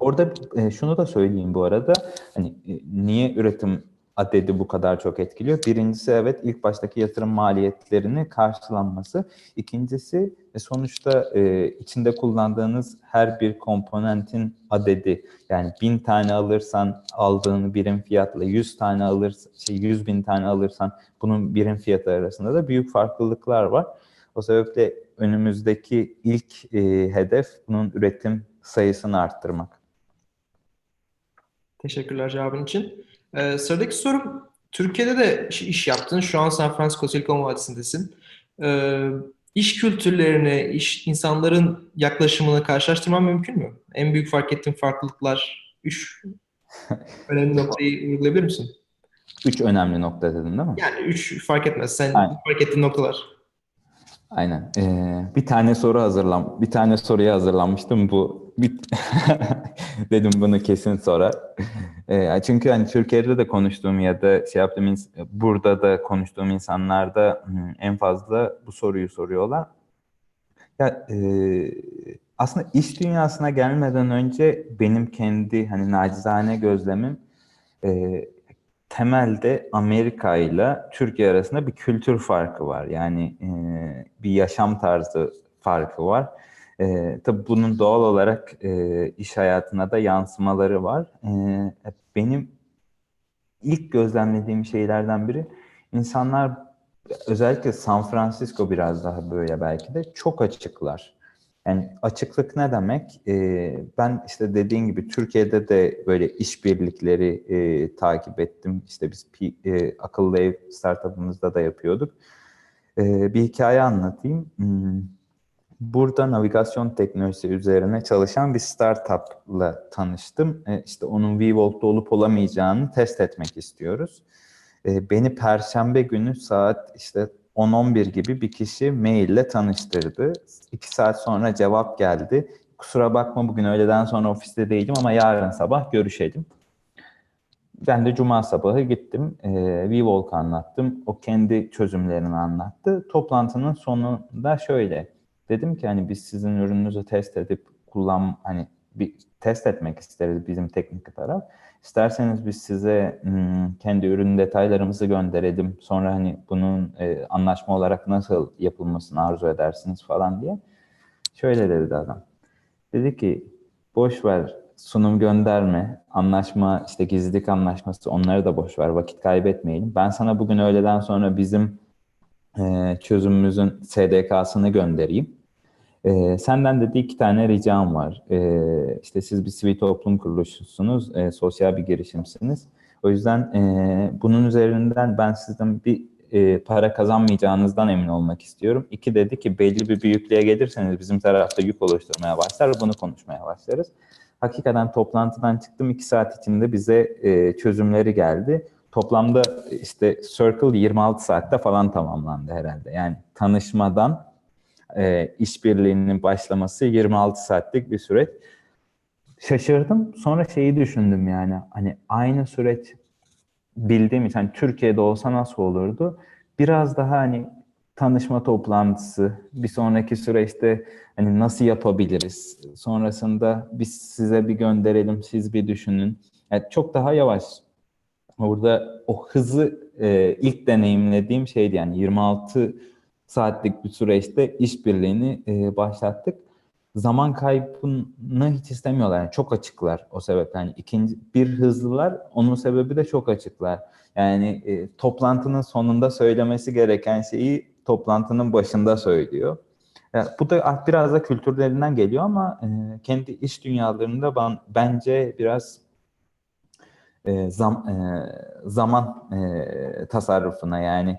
Orada e, şunu da söyleyeyim bu arada. Hani e, niye üretim adedi bu kadar çok etkiliyor. Birincisi evet ilk baştaki yatırım maliyetlerini karşılanması. İkincisi e, sonuçta e, içinde kullandığınız her bir komponentin adedi. Yani bin tane alırsan aldığın birim fiyatla yüz tane alırsan, şey, yüz bin tane alırsan bunun birim fiyatı arasında da büyük farklılıklar var. O sebeple önümüzdeki ilk e, hedef bunun üretim sayısını arttırmak. Teşekkürler cevabın için. Ee, sıradaki sorum, Türkiye'de de iş yaptın. Şu an San Francisco Silikon Vadisi'ndesin. Ee, iş kültürlerini, iş insanların yaklaşımını karşılaştırman mümkün mü? En büyük fark ettiğin farklılıklar, üç [LAUGHS] önemli noktayı vurgulayabilir misin? Üç önemli nokta dedin değil mi? Yani üç fark etmez. Sen Aynen. fark ettiğin noktalar. Aynen. Ee, bir tane soru hazırlan, bir tane soruya hazırlanmıştım. Bu bir [LAUGHS] dedim bunu kesin sonra. Ee, çünkü hani Türkiye'de de konuştuğum ya da şey yaptığım burada da konuştuğum insanlarda hmm, en fazla bu soruyu soruyorlar. Ya e, aslında iş dünyasına gelmeden önce benim kendi hani nacizane gözlemim e, temelde Amerika ile Türkiye arasında bir kültür farkı var. Yani e, bir yaşam tarzı farkı var. E, tabii bunun doğal olarak e, iş hayatına da yansımaları var. E, benim ilk gözlemlediğim şeylerden biri insanlar özellikle San Francisco biraz daha böyle belki de çok açıklar. Yani açıklık ne demek? Ee, ben işte dediğin gibi Türkiye'de de böyle işbirlikleri e, takip ettim. İşte biz e, akıllı ev startup'ımızda da yapıyorduk. E, bir hikaye anlatayım. Hmm. Burada navigasyon teknolojisi üzerine çalışan bir startup'la tanıştım. E, işte onun VVolt'ta olup olamayacağını test etmek istiyoruz. E, beni Perşembe günü saat işte 10-11 gibi bir kişi maille tanıştırdı. İki saat sonra cevap geldi. Kusura bakma bugün öğleden sonra ofiste değilim ama yarın sabah görüşelim. Ben de cuma sabahı gittim. E, VVolk anlattım. O kendi çözümlerini anlattı. Toplantının sonunda şöyle. Dedim ki hani biz sizin ürününüzü test edip kullan hani bir test etmek isteriz bizim teknik taraf. İsterseniz biz size hmm, kendi ürün detaylarımızı gönderelim. Sonra hani bunun e, anlaşma olarak nasıl yapılmasını arzu edersiniz falan diye. Şöyle dedi adam. Dedi ki boş ver sunum gönderme, anlaşma işte gizlilik anlaşması onları da boş ver vakit kaybetmeyelim. Ben sana bugün öğleden sonra bizim e, çözümümüzün SDK'sını göndereyim. E, senden de iki tane ricam var. E, işte siz bir sivil toplum kuruluşusunuz, e, sosyal bir girişimsiniz. O yüzden e, bunun üzerinden ben sizden bir e, para kazanmayacağınızdan emin olmak istiyorum. İki dedi ki belli bir büyüklüğe gelirseniz bizim tarafta yük oluşturmaya başlar, bunu konuşmaya başlarız. Hakikaten toplantıdan çıktım iki saat içinde bize e, çözümleri geldi. Toplamda işte Circle 26 saatte falan tamamlandı herhalde. Yani tanışmadan e, işbirliğinin başlaması 26 saatlik bir süreç. Şaşırdım. Sonra şeyi düşündüm yani hani aynı süreç bildiğim için hani Türkiye'de olsa nasıl olurdu? Biraz daha hani tanışma toplantısı, bir sonraki süreçte hani nasıl yapabiliriz? Sonrasında biz size bir gönderelim, siz bir düşünün. Yani çok daha yavaş. Orada o hızı e, ilk deneyimlediğim şeydi yani 26 saatlik bir süreçte işbirliğini e, başlattık. Zaman kaybını hiç istemiyorlar. Yani çok açıklar o sebeple. Yani ikinci bir hızlılar, onun sebebi de çok açıklar. Yani e, toplantının sonunda söylemesi gereken şeyi toplantının başında söylüyor. Yani bu da biraz da kültürlerinden geliyor ama e, kendi iş dünyalarında ben, bence biraz e, zam, e, zaman e, tasarrufuna yani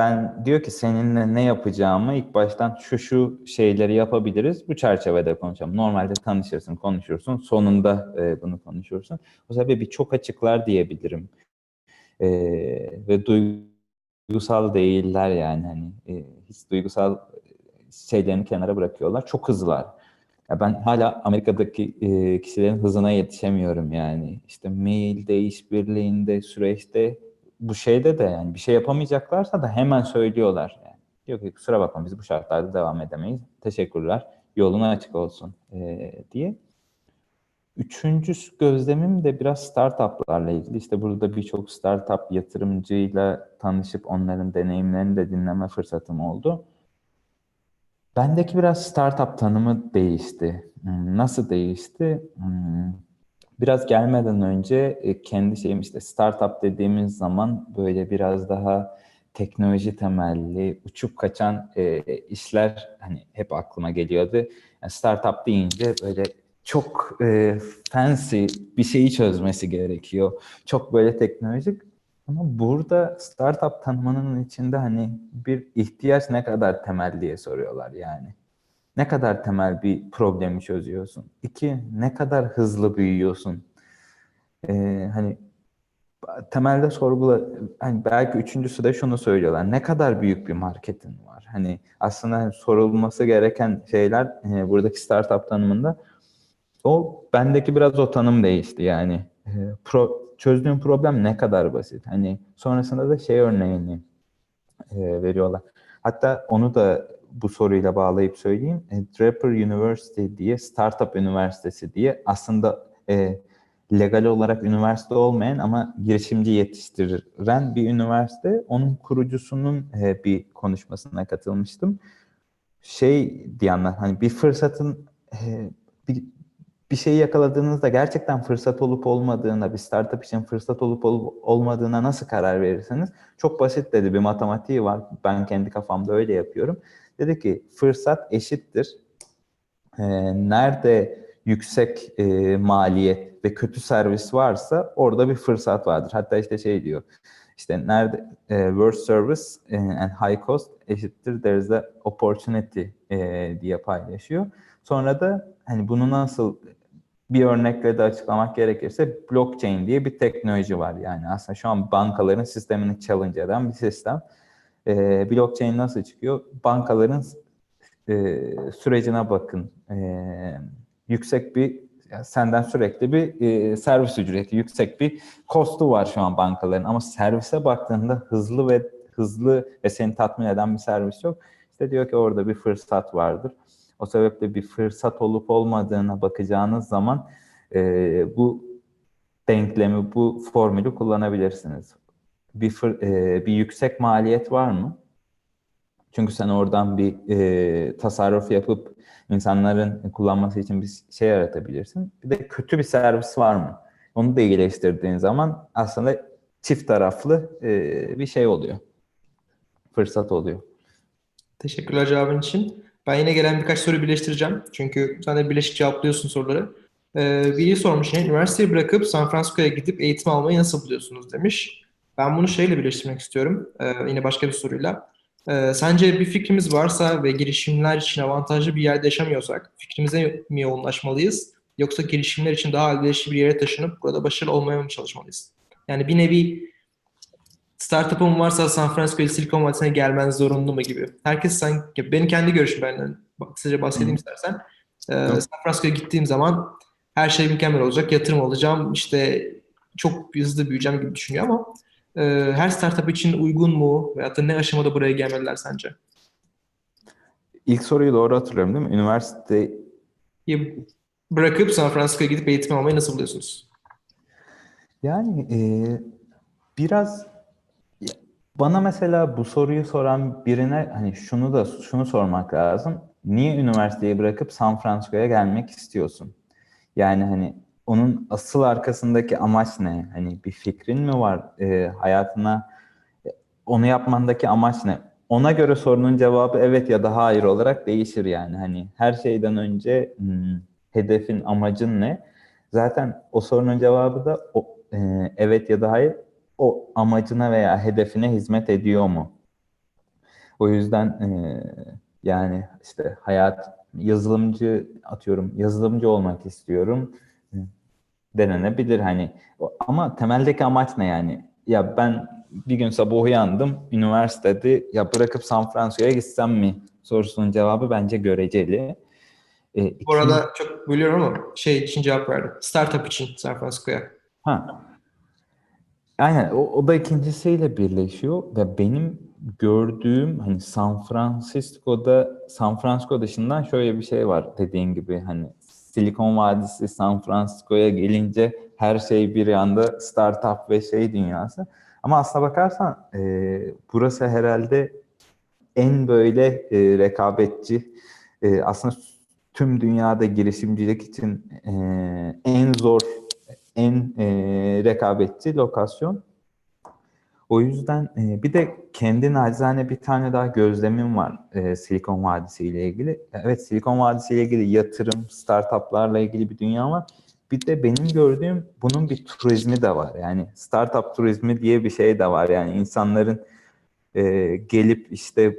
ben diyor ki seninle ne yapacağımı ilk baştan şu şu şeyleri yapabiliriz. Bu çerçevede konuşalım. Normalde tanışırsın, konuşursun. Sonunda e, bunu konuşursun. O sebebi çok açıklar diyebilirim. E, ve duygusal değiller yani. Hani e, hiç duygusal şeylerini kenara bırakıyorlar. Çok hızlılar. Ya ben hala Amerika'daki e, kişilerin hızına yetişemiyorum yani. İşte mailde, işbirliğinde, süreçte bu şeyde de yani bir şey yapamayacaklarsa da hemen söylüyorlar. Yani. Diyor ki kusura bakma biz bu şartlarda devam edemeyiz. Teşekkürler. Yolun açık olsun e, diye. Üçüncü gözlemim de biraz startuplarla ilgili. İşte burada birçok startup yatırımcıyla tanışıp onların deneyimlerini de dinleme fırsatım oldu. Bendeki biraz startup tanımı değişti. Hmm, nasıl değişti? Hmm, biraz gelmeden önce e, kendi şeyim işte startup dediğimiz zaman böyle biraz daha teknoloji temelli, uçup kaçan e, işler hani hep aklıma geliyordu. Yani startup deyince böyle çok e, fancy bir şeyi çözmesi gerekiyor. Çok böyle teknolojik. Ama burada startup tanımının içinde hani bir ihtiyaç ne kadar temel diye soruyorlar yani. Ne kadar temel bir problemi çözüyorsun? İki, ne kadar hızlı büyüyorsun? Ee, hani temelde sorgula, hani belki üçüncüsü de şunu söylüyorlar. Ne kadar büyük bir marketin var? Hani aslında hani sorulması gereken şeyler e, buradaki startup tanımında o bendeki biraz o tanım değişti yani. E, pro, çözdüğün problem ne kadar basit. Hani sonrasında da şey örneğini e, veriyorlar. Hatta onu da bu soruyla bağlayıp söyleyeyim. E, Draper University diye startup üniversitesi diye aslında e, legal olarak üniversite olmayan ama girişimci yetiştiren bir üniversite. Onun kurucusunun e, bir konuşmasına katılmıştım. Şey diyenler hani bir fırsatın e, bir, bir şeyi yakaladığınızda gerçekten fırsat olup olmadığına, bir startup için fırsat olup olup olmadığına nasıl karar verirsiniz? Çok basit dedi bir matematiği var. Ben kendi kafamda öyle yapıyorum. Dedi ki fırsat eşittir. Ee, nerede yüksek e, maliyet ve kötü servis varsa orada bir fırsat vardır. Hatta işte şey diyor. İşte nerede e, worst service e, and high cost eşittir there's a opportunity e, diye paylaşıyor. Sonra da hani bunu nasıl bir örnekle de açıklamak gerekirse blockchain diye bir teknoloji var. Yani aslında şu an bankaların sistemini challenge eden bir sistem. E, blockchain nasıl çıkıyor? Bankaların e, sürecine bakın. E, yüksek bir yani senden sürekli bir e, servis ücreti, yüksek bir kostu var şu an bankaların. Ama servise baktığında hızlı ve hızlı ve seni tatmin eden bir servis yok. İşte diyor ki orada bir fırsat vardır. O sebeple bir fırsat olup olmadığına bakacağınız zaman e, bu denklemi, bu formülü kullanabilirsiniz. Bir, fır, e, bir yüksek maliyet var mı? Çünkü sen oradan bir e, tasarruf yapıp insanların kullanması için bir şey yaratabilirsin. Bir de kötü bir servis var mı? Onu da iyileştirdiğin zaman aslında çift taraflı e, bir şey oluyor. Fırsat oluyor. Teşekkürler cevabın için. Ben yine gelen birkaç soru birleştireceğim. Çünkü sen de birleşik cevaplıyorsun soruları. Ee, biri sormuş yine, üniversiteyi bırakıp San Francisco'ya gidip eğitim almayı nasıl buluyorsunuz demiş. Ben bunu şeyle birleştirmek istiyorum. Ee, yine başka bir soruyla. Ee, sence bir fikrimiz varsa ve girişimler için avantajlı bir yerde yaşamıyorsak fikrimize mi yoğunlaşmalıyız? Yoksa girişimler için daha elverişli bir yere taşınıp burada başarılı olmaya mı çalışmalıyız? Yani bir nevi startup'ım varsa San Francisco Silikon Vadisi'ne gelmen zorunlu mu gibi. Herkes sanki, benim kendi görüşüm benden kısaca bahsedeyim hmm. istersen. Ee, San Francisco'ya gittiğim zaman her şey mükemmel olacak, yatırım alacağım, işte çok hızlı büyüyeceğim gibi düşünüyor ama e, her startup için uygun mu veyahut da ne aşamada buraya gelmeliler sence? İlk soruyu doğru hatırlıyorum değil mi? Üniversite bırakıp San Francisco'ya gidip eğitim almayı nasıl buluyorsunuz? Yani e, biraz bana mesela bu soruyu soran birine hani şunu da şunu sormak lazım. Niye üniversiteyi bırakıp San Francisco'ya gelmek istiyorsun? Yani hani onun asıl arkasındaki amaç ne? Hani bir fikrin mi var? E, hayatına onu yapmandaki amaç ne? ona göre sorunun cevabı evet ya da hayır olarak değişir yani. Hani her şeyden önce hmm, hedefin, amacın ne? Zaten o sorunun cevabı da o, e, evet ya da hayır o amacına veya hedefine hizmet ediyor mu? O yüzden e, yani işte hayat yazılımcı atıyorum yazılımcı olmak istiyorum denenebilir hani ama temeldeki amaç ne yani ya ben bir gün sabah uyandım üniversitede ya bırakıp San Francisco'ya gitsem mi sorusunun cevabı bence göreceli. E, Bu arada çok bölüyorum ama şey için cevap verdim. Startup için San Francisco'ya. Ha. Aynen o, o da ikincisiyle birleşiyor ve benim gördüğüm hani San Francisco'da San Francisco dışından şöyle bir şey var dediğin gibi hani Silikon Vadisi San Francisco'ya gelince her şey bir yanda startup ve şey dünyası. Ama aslına bakarsan e, burası herhalde en böyle e, rekabetçi e, aslında tüm dünyada girişimcilik için e, en zor en e, rekabetçi lokasyon. O yüzden e, bir de kendi nacizane bir tane daha gözlemim var e, Silikon Vadisi ile ilgili. Evet Silikon Vadisi ile ilgili yatırım, startuplarla ilgili bir dünya var. Bir de benim gördüğüm bunun bir turizmi de var. Yani startup turizmi diye bir şey de var. Yani insanların e, gelip işte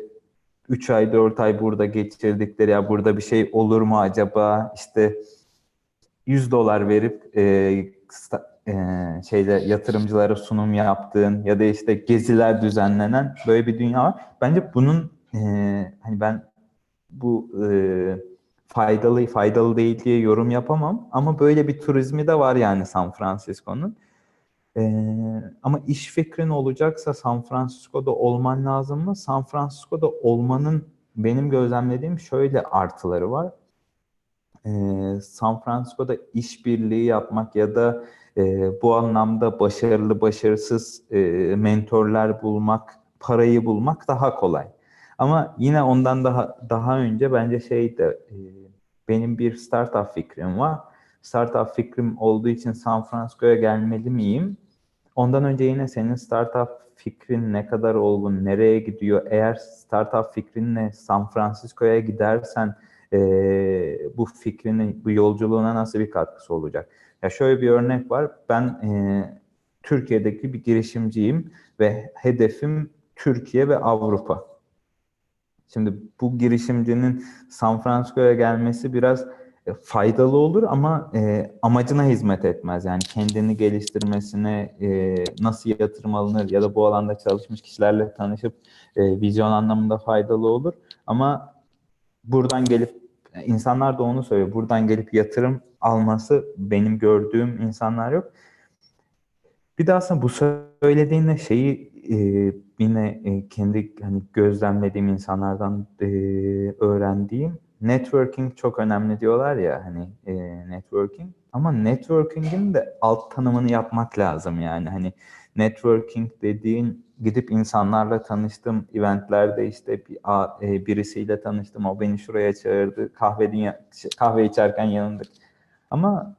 3 ay 4 ay burada geçirdikleri ya burada bir şey olur mu acaba işte 100 dolar verip e, e, şeyde yatırımcılara sunum yaptığın ya da işte geziler düzenlenen böyle bir dünya var. Bence bunun e, hani ben bu e, faydalı faydalı değil diye yorum yapamam ama böyle bir turizmi de var yani San Francisco'nun. Ama iş fikrin olacaksa San Francisco'da olman lazım mı? San Francisco'da olmanın benim gözlemlediğim şöyle artıları var. San Francisco'da işbirliği yapmak ya da e, bu anlamda başarılı başarısız e, mentorlar bulmak, parayı bulmak daha kolay. Ama yine ondan daha daha önce bence şey de e, benim bir startup fikrim var. Startup fikrim olduğu için San Francisco'ya gelmeli miyim? Ondan önce yine senin startup fikrin ne kadar olgun, nereye gidiyor? Eğer startup fikrinle San Francisco'ya gidersen e, bu fikrinin, bu yolculuğuna nasıl bir katkısı olacak? Ya şöyle bir örnek var. Ben e, Türkiye'deki bir girişimciyim ve hedefim Türkiye ve Avrupa. Şimdi bu girişimcinin San Francisco'ya gelmesi biraz e, faydalı olur ama e, amacına hizmet etmez. Yani kendini geliştirmesine e, nasıl yatırım alınır ya da bu alanda çalışmış kişilerle tanışıp e, vizyon anlamında faydalı olur. Ama buradan gelip insanlar da onu söylüyor. Buradan gelip yatırım alması benim gördüğüm insanlar yok. Bir de aslında bu söylediğinle şeyi e, yine e, kendi hani gözlemlediğim insanlardan e, öğrendiğim networking çok önemli diyorlar ya hani e, networking ama networking'in de alt tanımını yapmak lazım yani hani networking dediğin gidip insanlarla tanıştım eventlerde işte bir, e, birisiyle tanıştım o beni şuraya çağırdı kahve kahve içerken yanında ama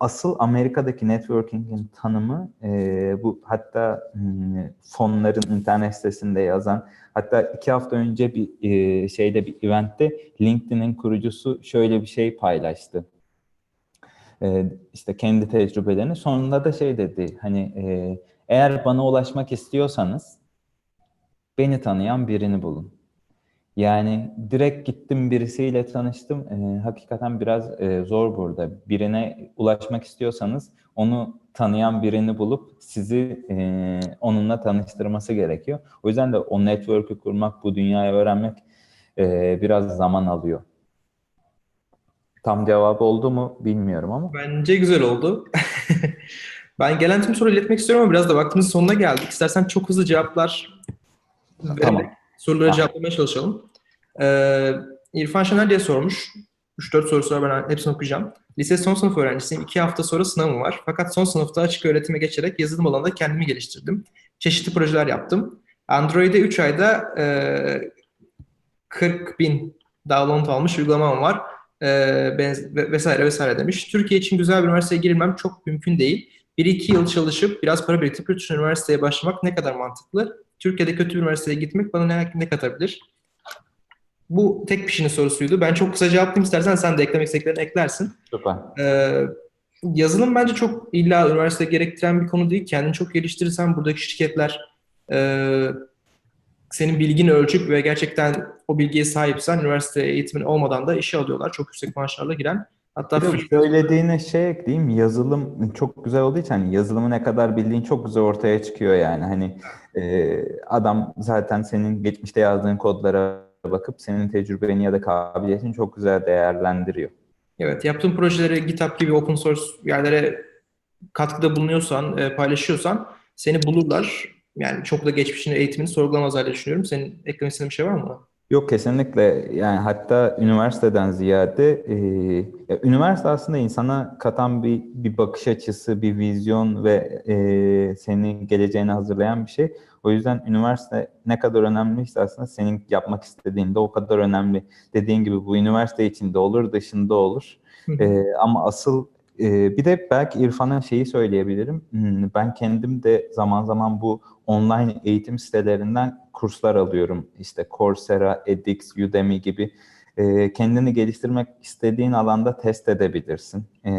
asıl Amerika'daki networking'in tanımı e, bu hatta hmm, fonların internet sitesinde yazan hatta iki hafta önce bir e, şeyde bir eventte LinkedIn'in kurucusu şöyle bir şey paylaştı. E, işte kendi tecrübelerini sonunda da şey dedi hani e, eğer bana ulaşmak istiyorsanız beni tanıyan birini bulun. Yani direkt gittim birisiyle tanıştım. E, hakikaten biraz e, zor burada. Birine ulaşmak istiyorsanız onu tanıyan birini bulup sizi e, onunla tanıştırması gerekiyor. O yüzden de o network'ü kurmak, bu dünyayı öğrenmek e, biraz zaman alıyor. Tam cevabı oldu mu bilmiyorum ama. Bence güzel oldu. [LAUGHS] ben gelen tüm soruyu iletmek istiyorum ama biraz da vaktimizin sonuna geldik. İstersen çok hızlı cevaplar Tamam. Soruları tamam. cevaplamaya çalışalım. Ee, İrfan Şener diye sormuş. 3-4 sorusu var ben hepsini okuyacağım. Lise son sınıf öğrencisiyim. 2 hafta sonra sınavım var. Fakat son sınıfta açık öğretime geçerek yazılım alanında kendimi geliştirdim. Çeşitli projeler yaptım. Android'e 3 ayda e, 40 bin download almış uygulamam var. E, benz- vesaire vesaire demiş. Türkiye için güzel bir üniversiteye girilmem çok mümkün değil. 1-2 yıl çalışıp biraz para biriktirip üniversiteye başlamak ne kadar mantıklı? Türkiye'de kötü bir üniversiteye gitmek bana ne, ne katabilir? Bu tek kişinin sorusuydu. Ben çok kısa cevaplayayım istersen sen de eklemek istediklerini eklersin. Süper. Ee, yazılım bence çok illa üniversite gerektiren bir konu değil. Kendini çok geliştirirsen buradaki şirketler e, senin bilgini ölçüp ve gerçekten o bilgiye sahipsen üniversite eğitimin olmadan da işe alıyorlar. Çok yüksek maaşlarla giren. Hatta Bir de söylediğine şey ekleyeyim. Yazılım çok güzel olduğu için hani yazılımı ne kadar bildiğin çok güzel ortaya çıkıyor yani. Hani e, adam zaten senin geçmişte yazdığın kodlara bakıp senin tecrübeni ya da kabiliyetini çok güzel değerlendiriyor. Evet, yaptığın projeleri GitHub gibi open source yerlere katkıda bulunuyorsan, e, paylaşıyorsan seni bulurlar. Yani çok da geçmişini, eğitimini sorgulamazlar diye düşünüyorum. Senin eklemek istediğin bir şey var mı? Yok kesinlikle yani hatta üniversiteden ziyade e, ya, üniversite aslında insana katan bir bir bakış açısı, bir vizyon ve e, seni geleceğine hazırlayan bir şey. O yüzden üniversite ne kadar önemliyse aslında senin yapmak istediğin de o kadar önemli. Dediğin gibi bu üniversite içinde olur, dışında olur. e, ama asıl e, bir de belki İrfan'a şeyi söyleyebilirim. Hmm, ben kendim de zaman zaman bu online eğitim sitelerinden kurslar alıyorum. İşte Coursera, edX, Udemy gibi e, kendini geliştirmek istediğin alanda test edebilirsin. E,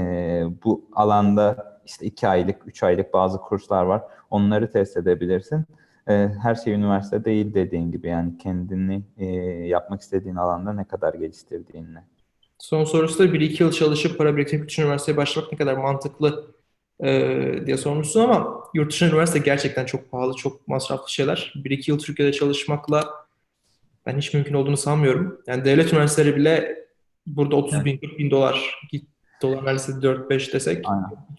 bu alanda işte iki aylık, üç aylık bazı kurslar var. Onları test edebilirsin. E, her şey üniversite değil dediğin gibi yani kendini e, yapmak istediğin alanda ne kadar geliştirdiğinle. Son sorusu da 1-2 yıl çalışıp para biriktirip yurt üniversiteye başlamak ne kadar mantıklı e, diye sormuşsun ama yurt dışı üniversite gerçekten çok pahalı, çok masraflı şeyler. 1-2 yıl Türkiye'de çalışmakla ben hiç mümkün olduğunu sanmıyorum. Yani devlet üniversiteleri bile burada 30 bin, 40 bin dolar, dolar neredeyse 4-5 desek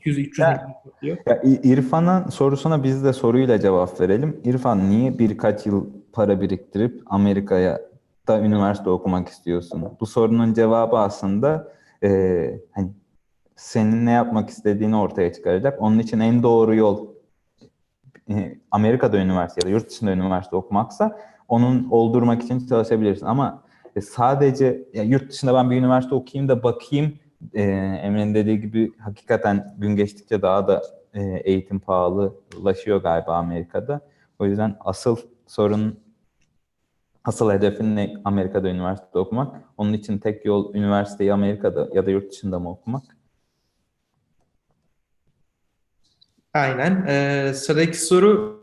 200-300 bin diyor. Ya, İrfan'ın sorusuna biz de soruyla cevap verelim. İrfan niye birkaç yıl para biriktirip Amerika'ya da üniversite okumak istiyorsun? Bu sorunun cevabı aslında e, hani senin ne yapmak istediğini ortaya çıkaracak. Onun için en doğru yol e, Amerika'da üniversite ya da yurt dışında üniversite okumaksa onun oldurmak için çalışabilirsin. Ama e, sadece ya yurt dışında ben bir üniversite okuyayım da bakayım e, Emre'nin dediği gibi hakikaten gün geçtikçe daha da e, eğitim pahalılaşıyor galiba Amerika'da. O yüzden asıl sorun asıl hedefin ne Amerika'da üniversite okumak. Onun için tek yol üniversiteyi Amerika'da ya da yurt dışında mı okumak? Aynen. Ee, sıradaki soru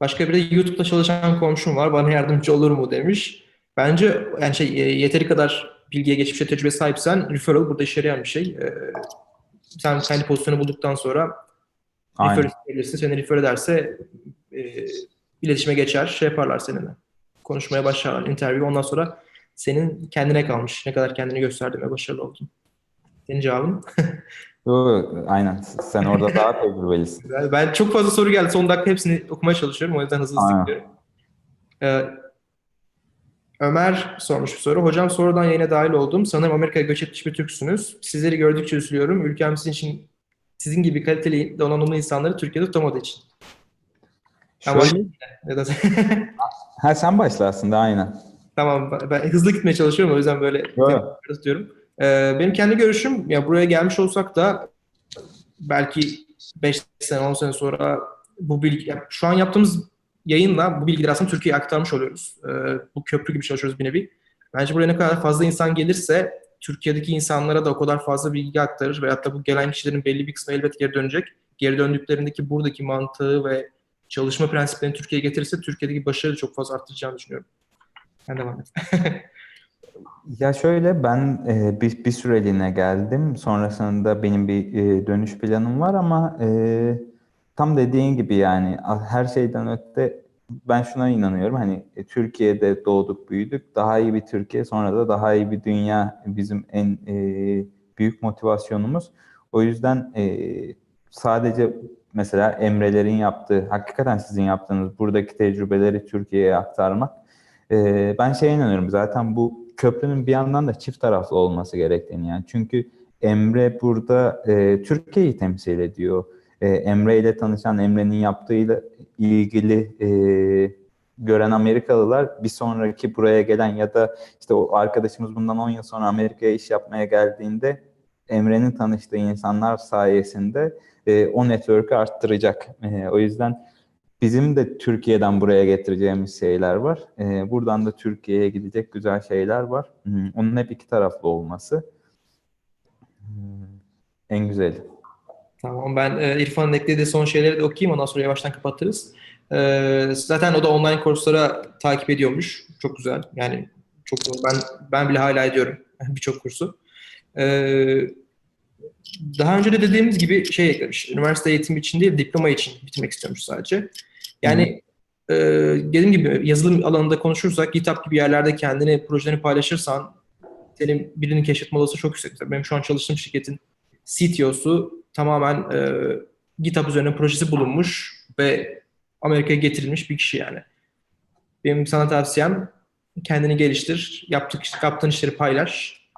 başka bir de YouTube'da çalışan komşum var. Bana yardımcı olur mu demiş. Bence yani şey e, yeteri kadar bilgiye geçmişe tecrübe sahipsen referral burada işe yarayan bir şey. Ee, sen kendi pozisyonu bulduktan sonra Aynen. refer verirsin. Seni refer ederse e, iletişime geçer. Şey yaparlar seninle. Konuşmaya başlarlar. Interview. Ondan sonra senin kendine kalmış. Ne kadar kendini gösterdin ve başarılı oldun. Senin cevabın? Aynen. Sen orada daha tecrübelisin. [LAUGHS] Ben çok fazla soru geldi. Son dakika hepsini okumaya çalışıyorum. O yüzden hızlı hızlı gidiyorum. Ee, Ömer sormuş bir soru. Hocam sorudan yayına dahil oldum. Sanırım Amerika'ya göç etmiş bir Türksünüz. Sizleri gördükçe üzülüyorum. Ülkem sizin için sizin gibi kaliteli donanımlı insanları Türkiye'de tutamadığı için. Şöyle... [LAUGHS] ha sen başla aslında aynen. Tamam ben hızlı gitmeye çalışıyorum o yüzden böyle tutuyorum. Ee, benim kendi görüşüm ya buraya gelmiş olsak da belki 5 sene 10 sene sonra bu bilgi şu an yaptığımız yayınla bu bilgileri aslında Türkiye'ye aktarmış oluyoruz. Ee, bu köprü gibi çalışıyoruz bir nevi. Bence buraya ne kadar fazla insan gelirse Türkiye'deki insanlara da o kadar fazla bilgi aktarır veyahut da bu gelen kişilerin belli bir kısmı elbet geri dönecek. Geri döndüklerindeki buradaki mantığı ve çalışma prensiplerini Türkiye'ye getirirse Türkiye'deki başarıyı çok fazla arttıracağını düşünüyorum. Ben devam et. [LAUGHS] Ya şöyle ben e, bir, bir süreliğine geldim. Sonrasında benim bir e, dönüş planım var ama e, tam dediğin gibi yani her şeyden öte ben şuna inanıyorum. Hani e, Türkiye'de doğduk, büyüdük. Daha iyi bir Türkiye, sonra da daha iyi bir dünya bizim en e, büyük motivasyonumuz. O yüzden e, sadece mesela Emre'lerin yaptığı, hakikaten sizin yaptığınız buradaki tecrübeleri Türkiye'ye aktarmak. E, ben şeye inanıyorum zaten bu köprünün bir yandan da çift taraflı olması gerektiğini yani. Çünkü Emre burada e, Türkiye'yi temsil ediyor. E, Emre ile tanışan, Emre'nin yaptığıyla ilgili e, gören Amerikalılar bir sonraki buraya gelen ya da işte o arkadaşımız bundan 10 yıl sonra Amerika'ya iş yapmaya geldiğinde Emre'nin tanıştığı insanlar sayesinde e, o network'ü arttıracak. E, o yüzden bizim de Türkiye'den buraya getireceğimiz şeyler var. E, buradan da Türkiye'ye gidecek güzel şeyler var. Hmm, onun hep iki taraflı olması. Hmm, en güzeli. Tamam ben e, İrfan'ın eklediği son şeyleri de okuyayım ondan sonra yavaştan kapatırız. E, zaten o da online kurslara takip ediyormuş. Çok güzel. Yani çok ben ben bile hala ediyorum [LAUGHS] birçok kursu. E, daha önce de dediğimiz gibi şey eklemiş. Üniversite eğitimi için değil, diploma için bitirmek istiyormuş sadece. Yani e, dediğim gibi yazılım alanında konuşursak GitHub gibi yerlerde kendini, projelerini paylaşırsan senin birinin keşfetme olası çok yüksek. Benim şu an çalıştığım şirketin CTO'su tamamen e, GitHub üzerine projesi bulunmuş ve Amerika'ya getirilmiş bir kişi yani. Benim sana tavsiyem kendini geliştir, yaptık, yaptığın işleri paylaş.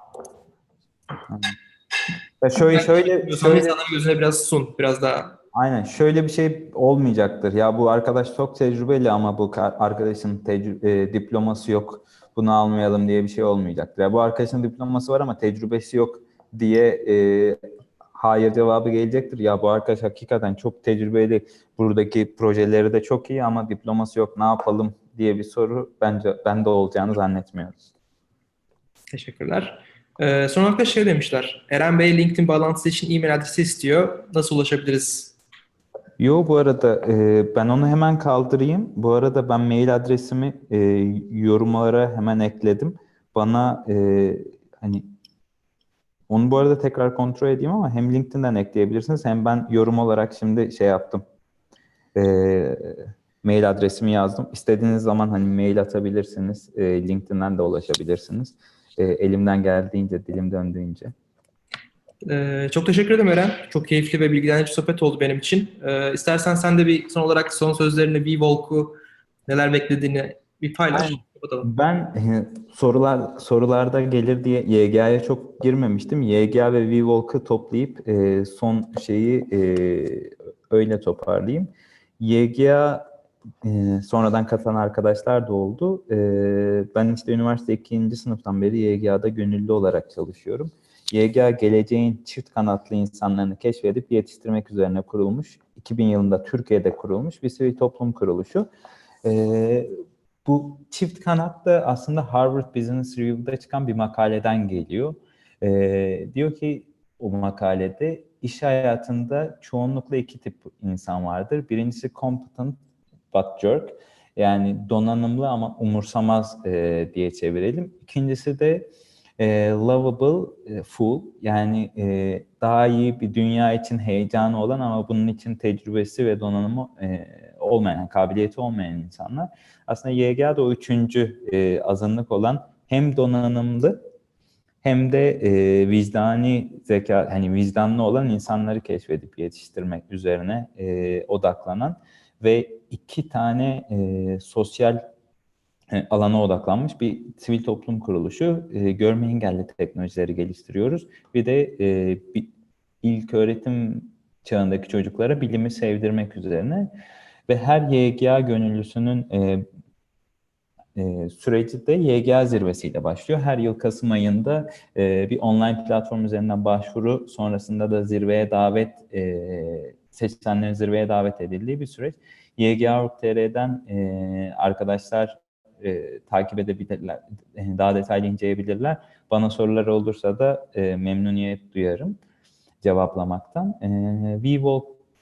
Ya şöyle şöyle şöyle insanların gözüne biraz sun, biraz daha Aynen şöyle bir şey olmayacaktır. Ya bu arkadaş çok tecrübeli ama bu arkadaşın tecrü- e, diploması yok. Bunu almayalım diye bir şey olmayacaktır. Ya bu arkadaşın diploması var ama tecrübesi yok diye e, hayır cevabı gelecektir. Ya bu arkadaş hakikaten çok tecrübeli. Buradaki projeleri de çok iyi ama diploması yok. Ne yapalım diye bir soru bence ben de olacağını zannetmiyorum. Teşekkürler. Ee, son olarak da şey demişler. Eren Bey LinkedIn bağlantısı için e-mail adresi istiyor. Nasıl ulaşabiliriz? Yo bu arada e, ben onu hemen kaldırayım. Bu arada ben mail adresimi e, yorumlara hemen ekledim. Bana e, hani onu bu arada tekrar kontrol edeyim ama hem LinkedIn'den ekleyebilirsiniz hem ben yorum olarak şimdi şey yaptım. E, mail adresimi yazdım. İstediğiniz zaman hani mail atabilirsiniz. E, LinkedIn'den de ulaşabilirsiniz. E, elimden geldiğince, dilim döndüğünce. Ee, çok teşekkür ederim Eren. Çok keyifli ve bilgilendirici sohbet oldu benim için. Ee, istersen sen de bir son olarak son sözlerini, V-Walk'u neler beklediğini bir paylaş. Ben e, sorular sorularda gelir diye YGA'ya çok girmemiştim. YGA ve V-Walk'ı toplayıp e, son şeyi e, öyle toparlayayım. YGA e, sonradan katılan arkadaşlar da oldu. E, ben işte üniversite ikinci sınıftan beri YGA'da gönüllü olarak çalışıyorum. YGA geleceğin çift kanatlı insanlarını keşfedip yetiştirmek üzerine kurulmuş. 2000 yılında Türkiye'de kurulmuş bir sivil toplum kuruluşu. E, bu çift kanat da aslında Harvard Business Review'da çıkan bir makaleden geliyor. E, diyor ki o makalede iş hayatında çoğunlukla iki tip insan vardır. Birincisi competent but jerk yani donanımlı ama umursamaz e, diye çevirelim. İkincisi de e, lovable e, fool yani e, daha iyi bir dünya için heyecanı olan ama bunun için tecrübesi ve donanımı e, olmayan, kabiliyeti olmayan insanlar. Aslında YGA da o üçüncü e, azınlık olan hem donanımlı hem de e, vicdani zeka, hani vicdanlı olan insanları keşfedip yetiştirmek üzerine e, odaklanan ve iki tane e, sosyal e, alana odaklanmış bir sivil toplum kuruluşu. E, görme engelli teknolojileri geliştiriyoruz. Bir de e, bir ilk öğretim çağındaki çocuklara bilimi sevdirmek üzerine ve her YGA gönüllüsünün e, e, süreci de YGA zirvesiyle başlıyor. Her yıl Kasım ayında e, bir online platform üzerinden başvuru, sonrasında da zirveye davet, e, seçilenlerin zirveye davet edildiği bir süreç. YGA.tr'den e, arkadaşlar e, takip edebilirler, daha detaylı inceleyebilirler. Bana sorular olursa da e, memnuniyet duyarım cevaplamaktan. E,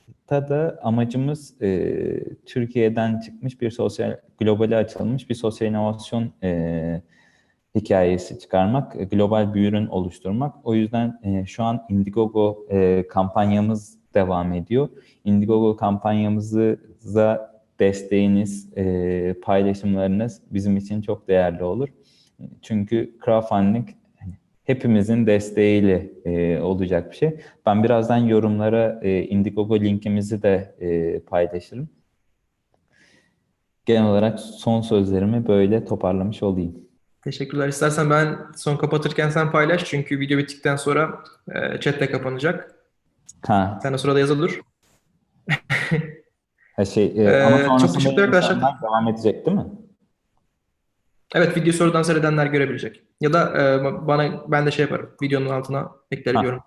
VWalk'ta da amacımız e, Türkiye'den çıkmış bir sosyal, globale açılmış bir sosyal inovasyon e, hikayesi çıkarmak, global bir ürün oluşturmak. O yüzden e, şu an Indiegogo e, kampanyamız devam ediyor. Indiegogo kampanyamıza desteğiniz, e, paylaşımlarınız bizim için çok değerli olur. Çünkü crowdfunding hepimizin desteğiyle e, olacak bir şey. Ben birazdan yorumlara e, Indiegogo linkimizi de e, paylaşırım. Genel olarak son sözlerimi böyle toparlamış olayım. Teşekkürler. İstersen ben son kapatırken sen paylaş çünkü video bittikten sonra e, chat de kapanacak. Ha. Sen de sırada yazılır. Ha şey, e, ama Ee, çok teşekkürler arkadaşlar. Devam edecek değil mi? Evet video sorudan seyredenler görebilecek. Ya da e, bana ben de şey yaparım. Videonun altına eklerim Ha. yorum.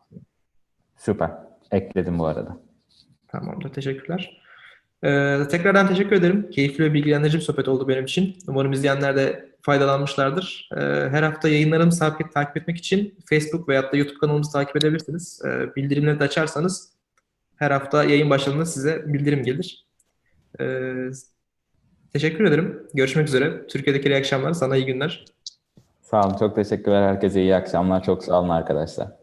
Süper. Ekledim bu arada. Tamamdır. Teşekkürler. Ee, tekrardan teşekkür ederim. Keyifli ve bilgilendirici bir sohbet oldu benim için. Umarım izleyenler de faydalanmışlardır. Ee, her hafta yayınlarımızı takip, takip etmek için Facebook veya da YouTube kanalımızı takip edebilirsiniz. Ee, bildirimleri de açarsanız her hafta yayın başladığında size bildirim gelir. Ee, teşekkür ederim. Görüşmek üzere. Türkiye'deki iyi akşamlar. Sana iyi günler. Sağ olun. Çok teşekkürler. Herkese iyi akşamlar. Çok sağ olun arkadaşlar.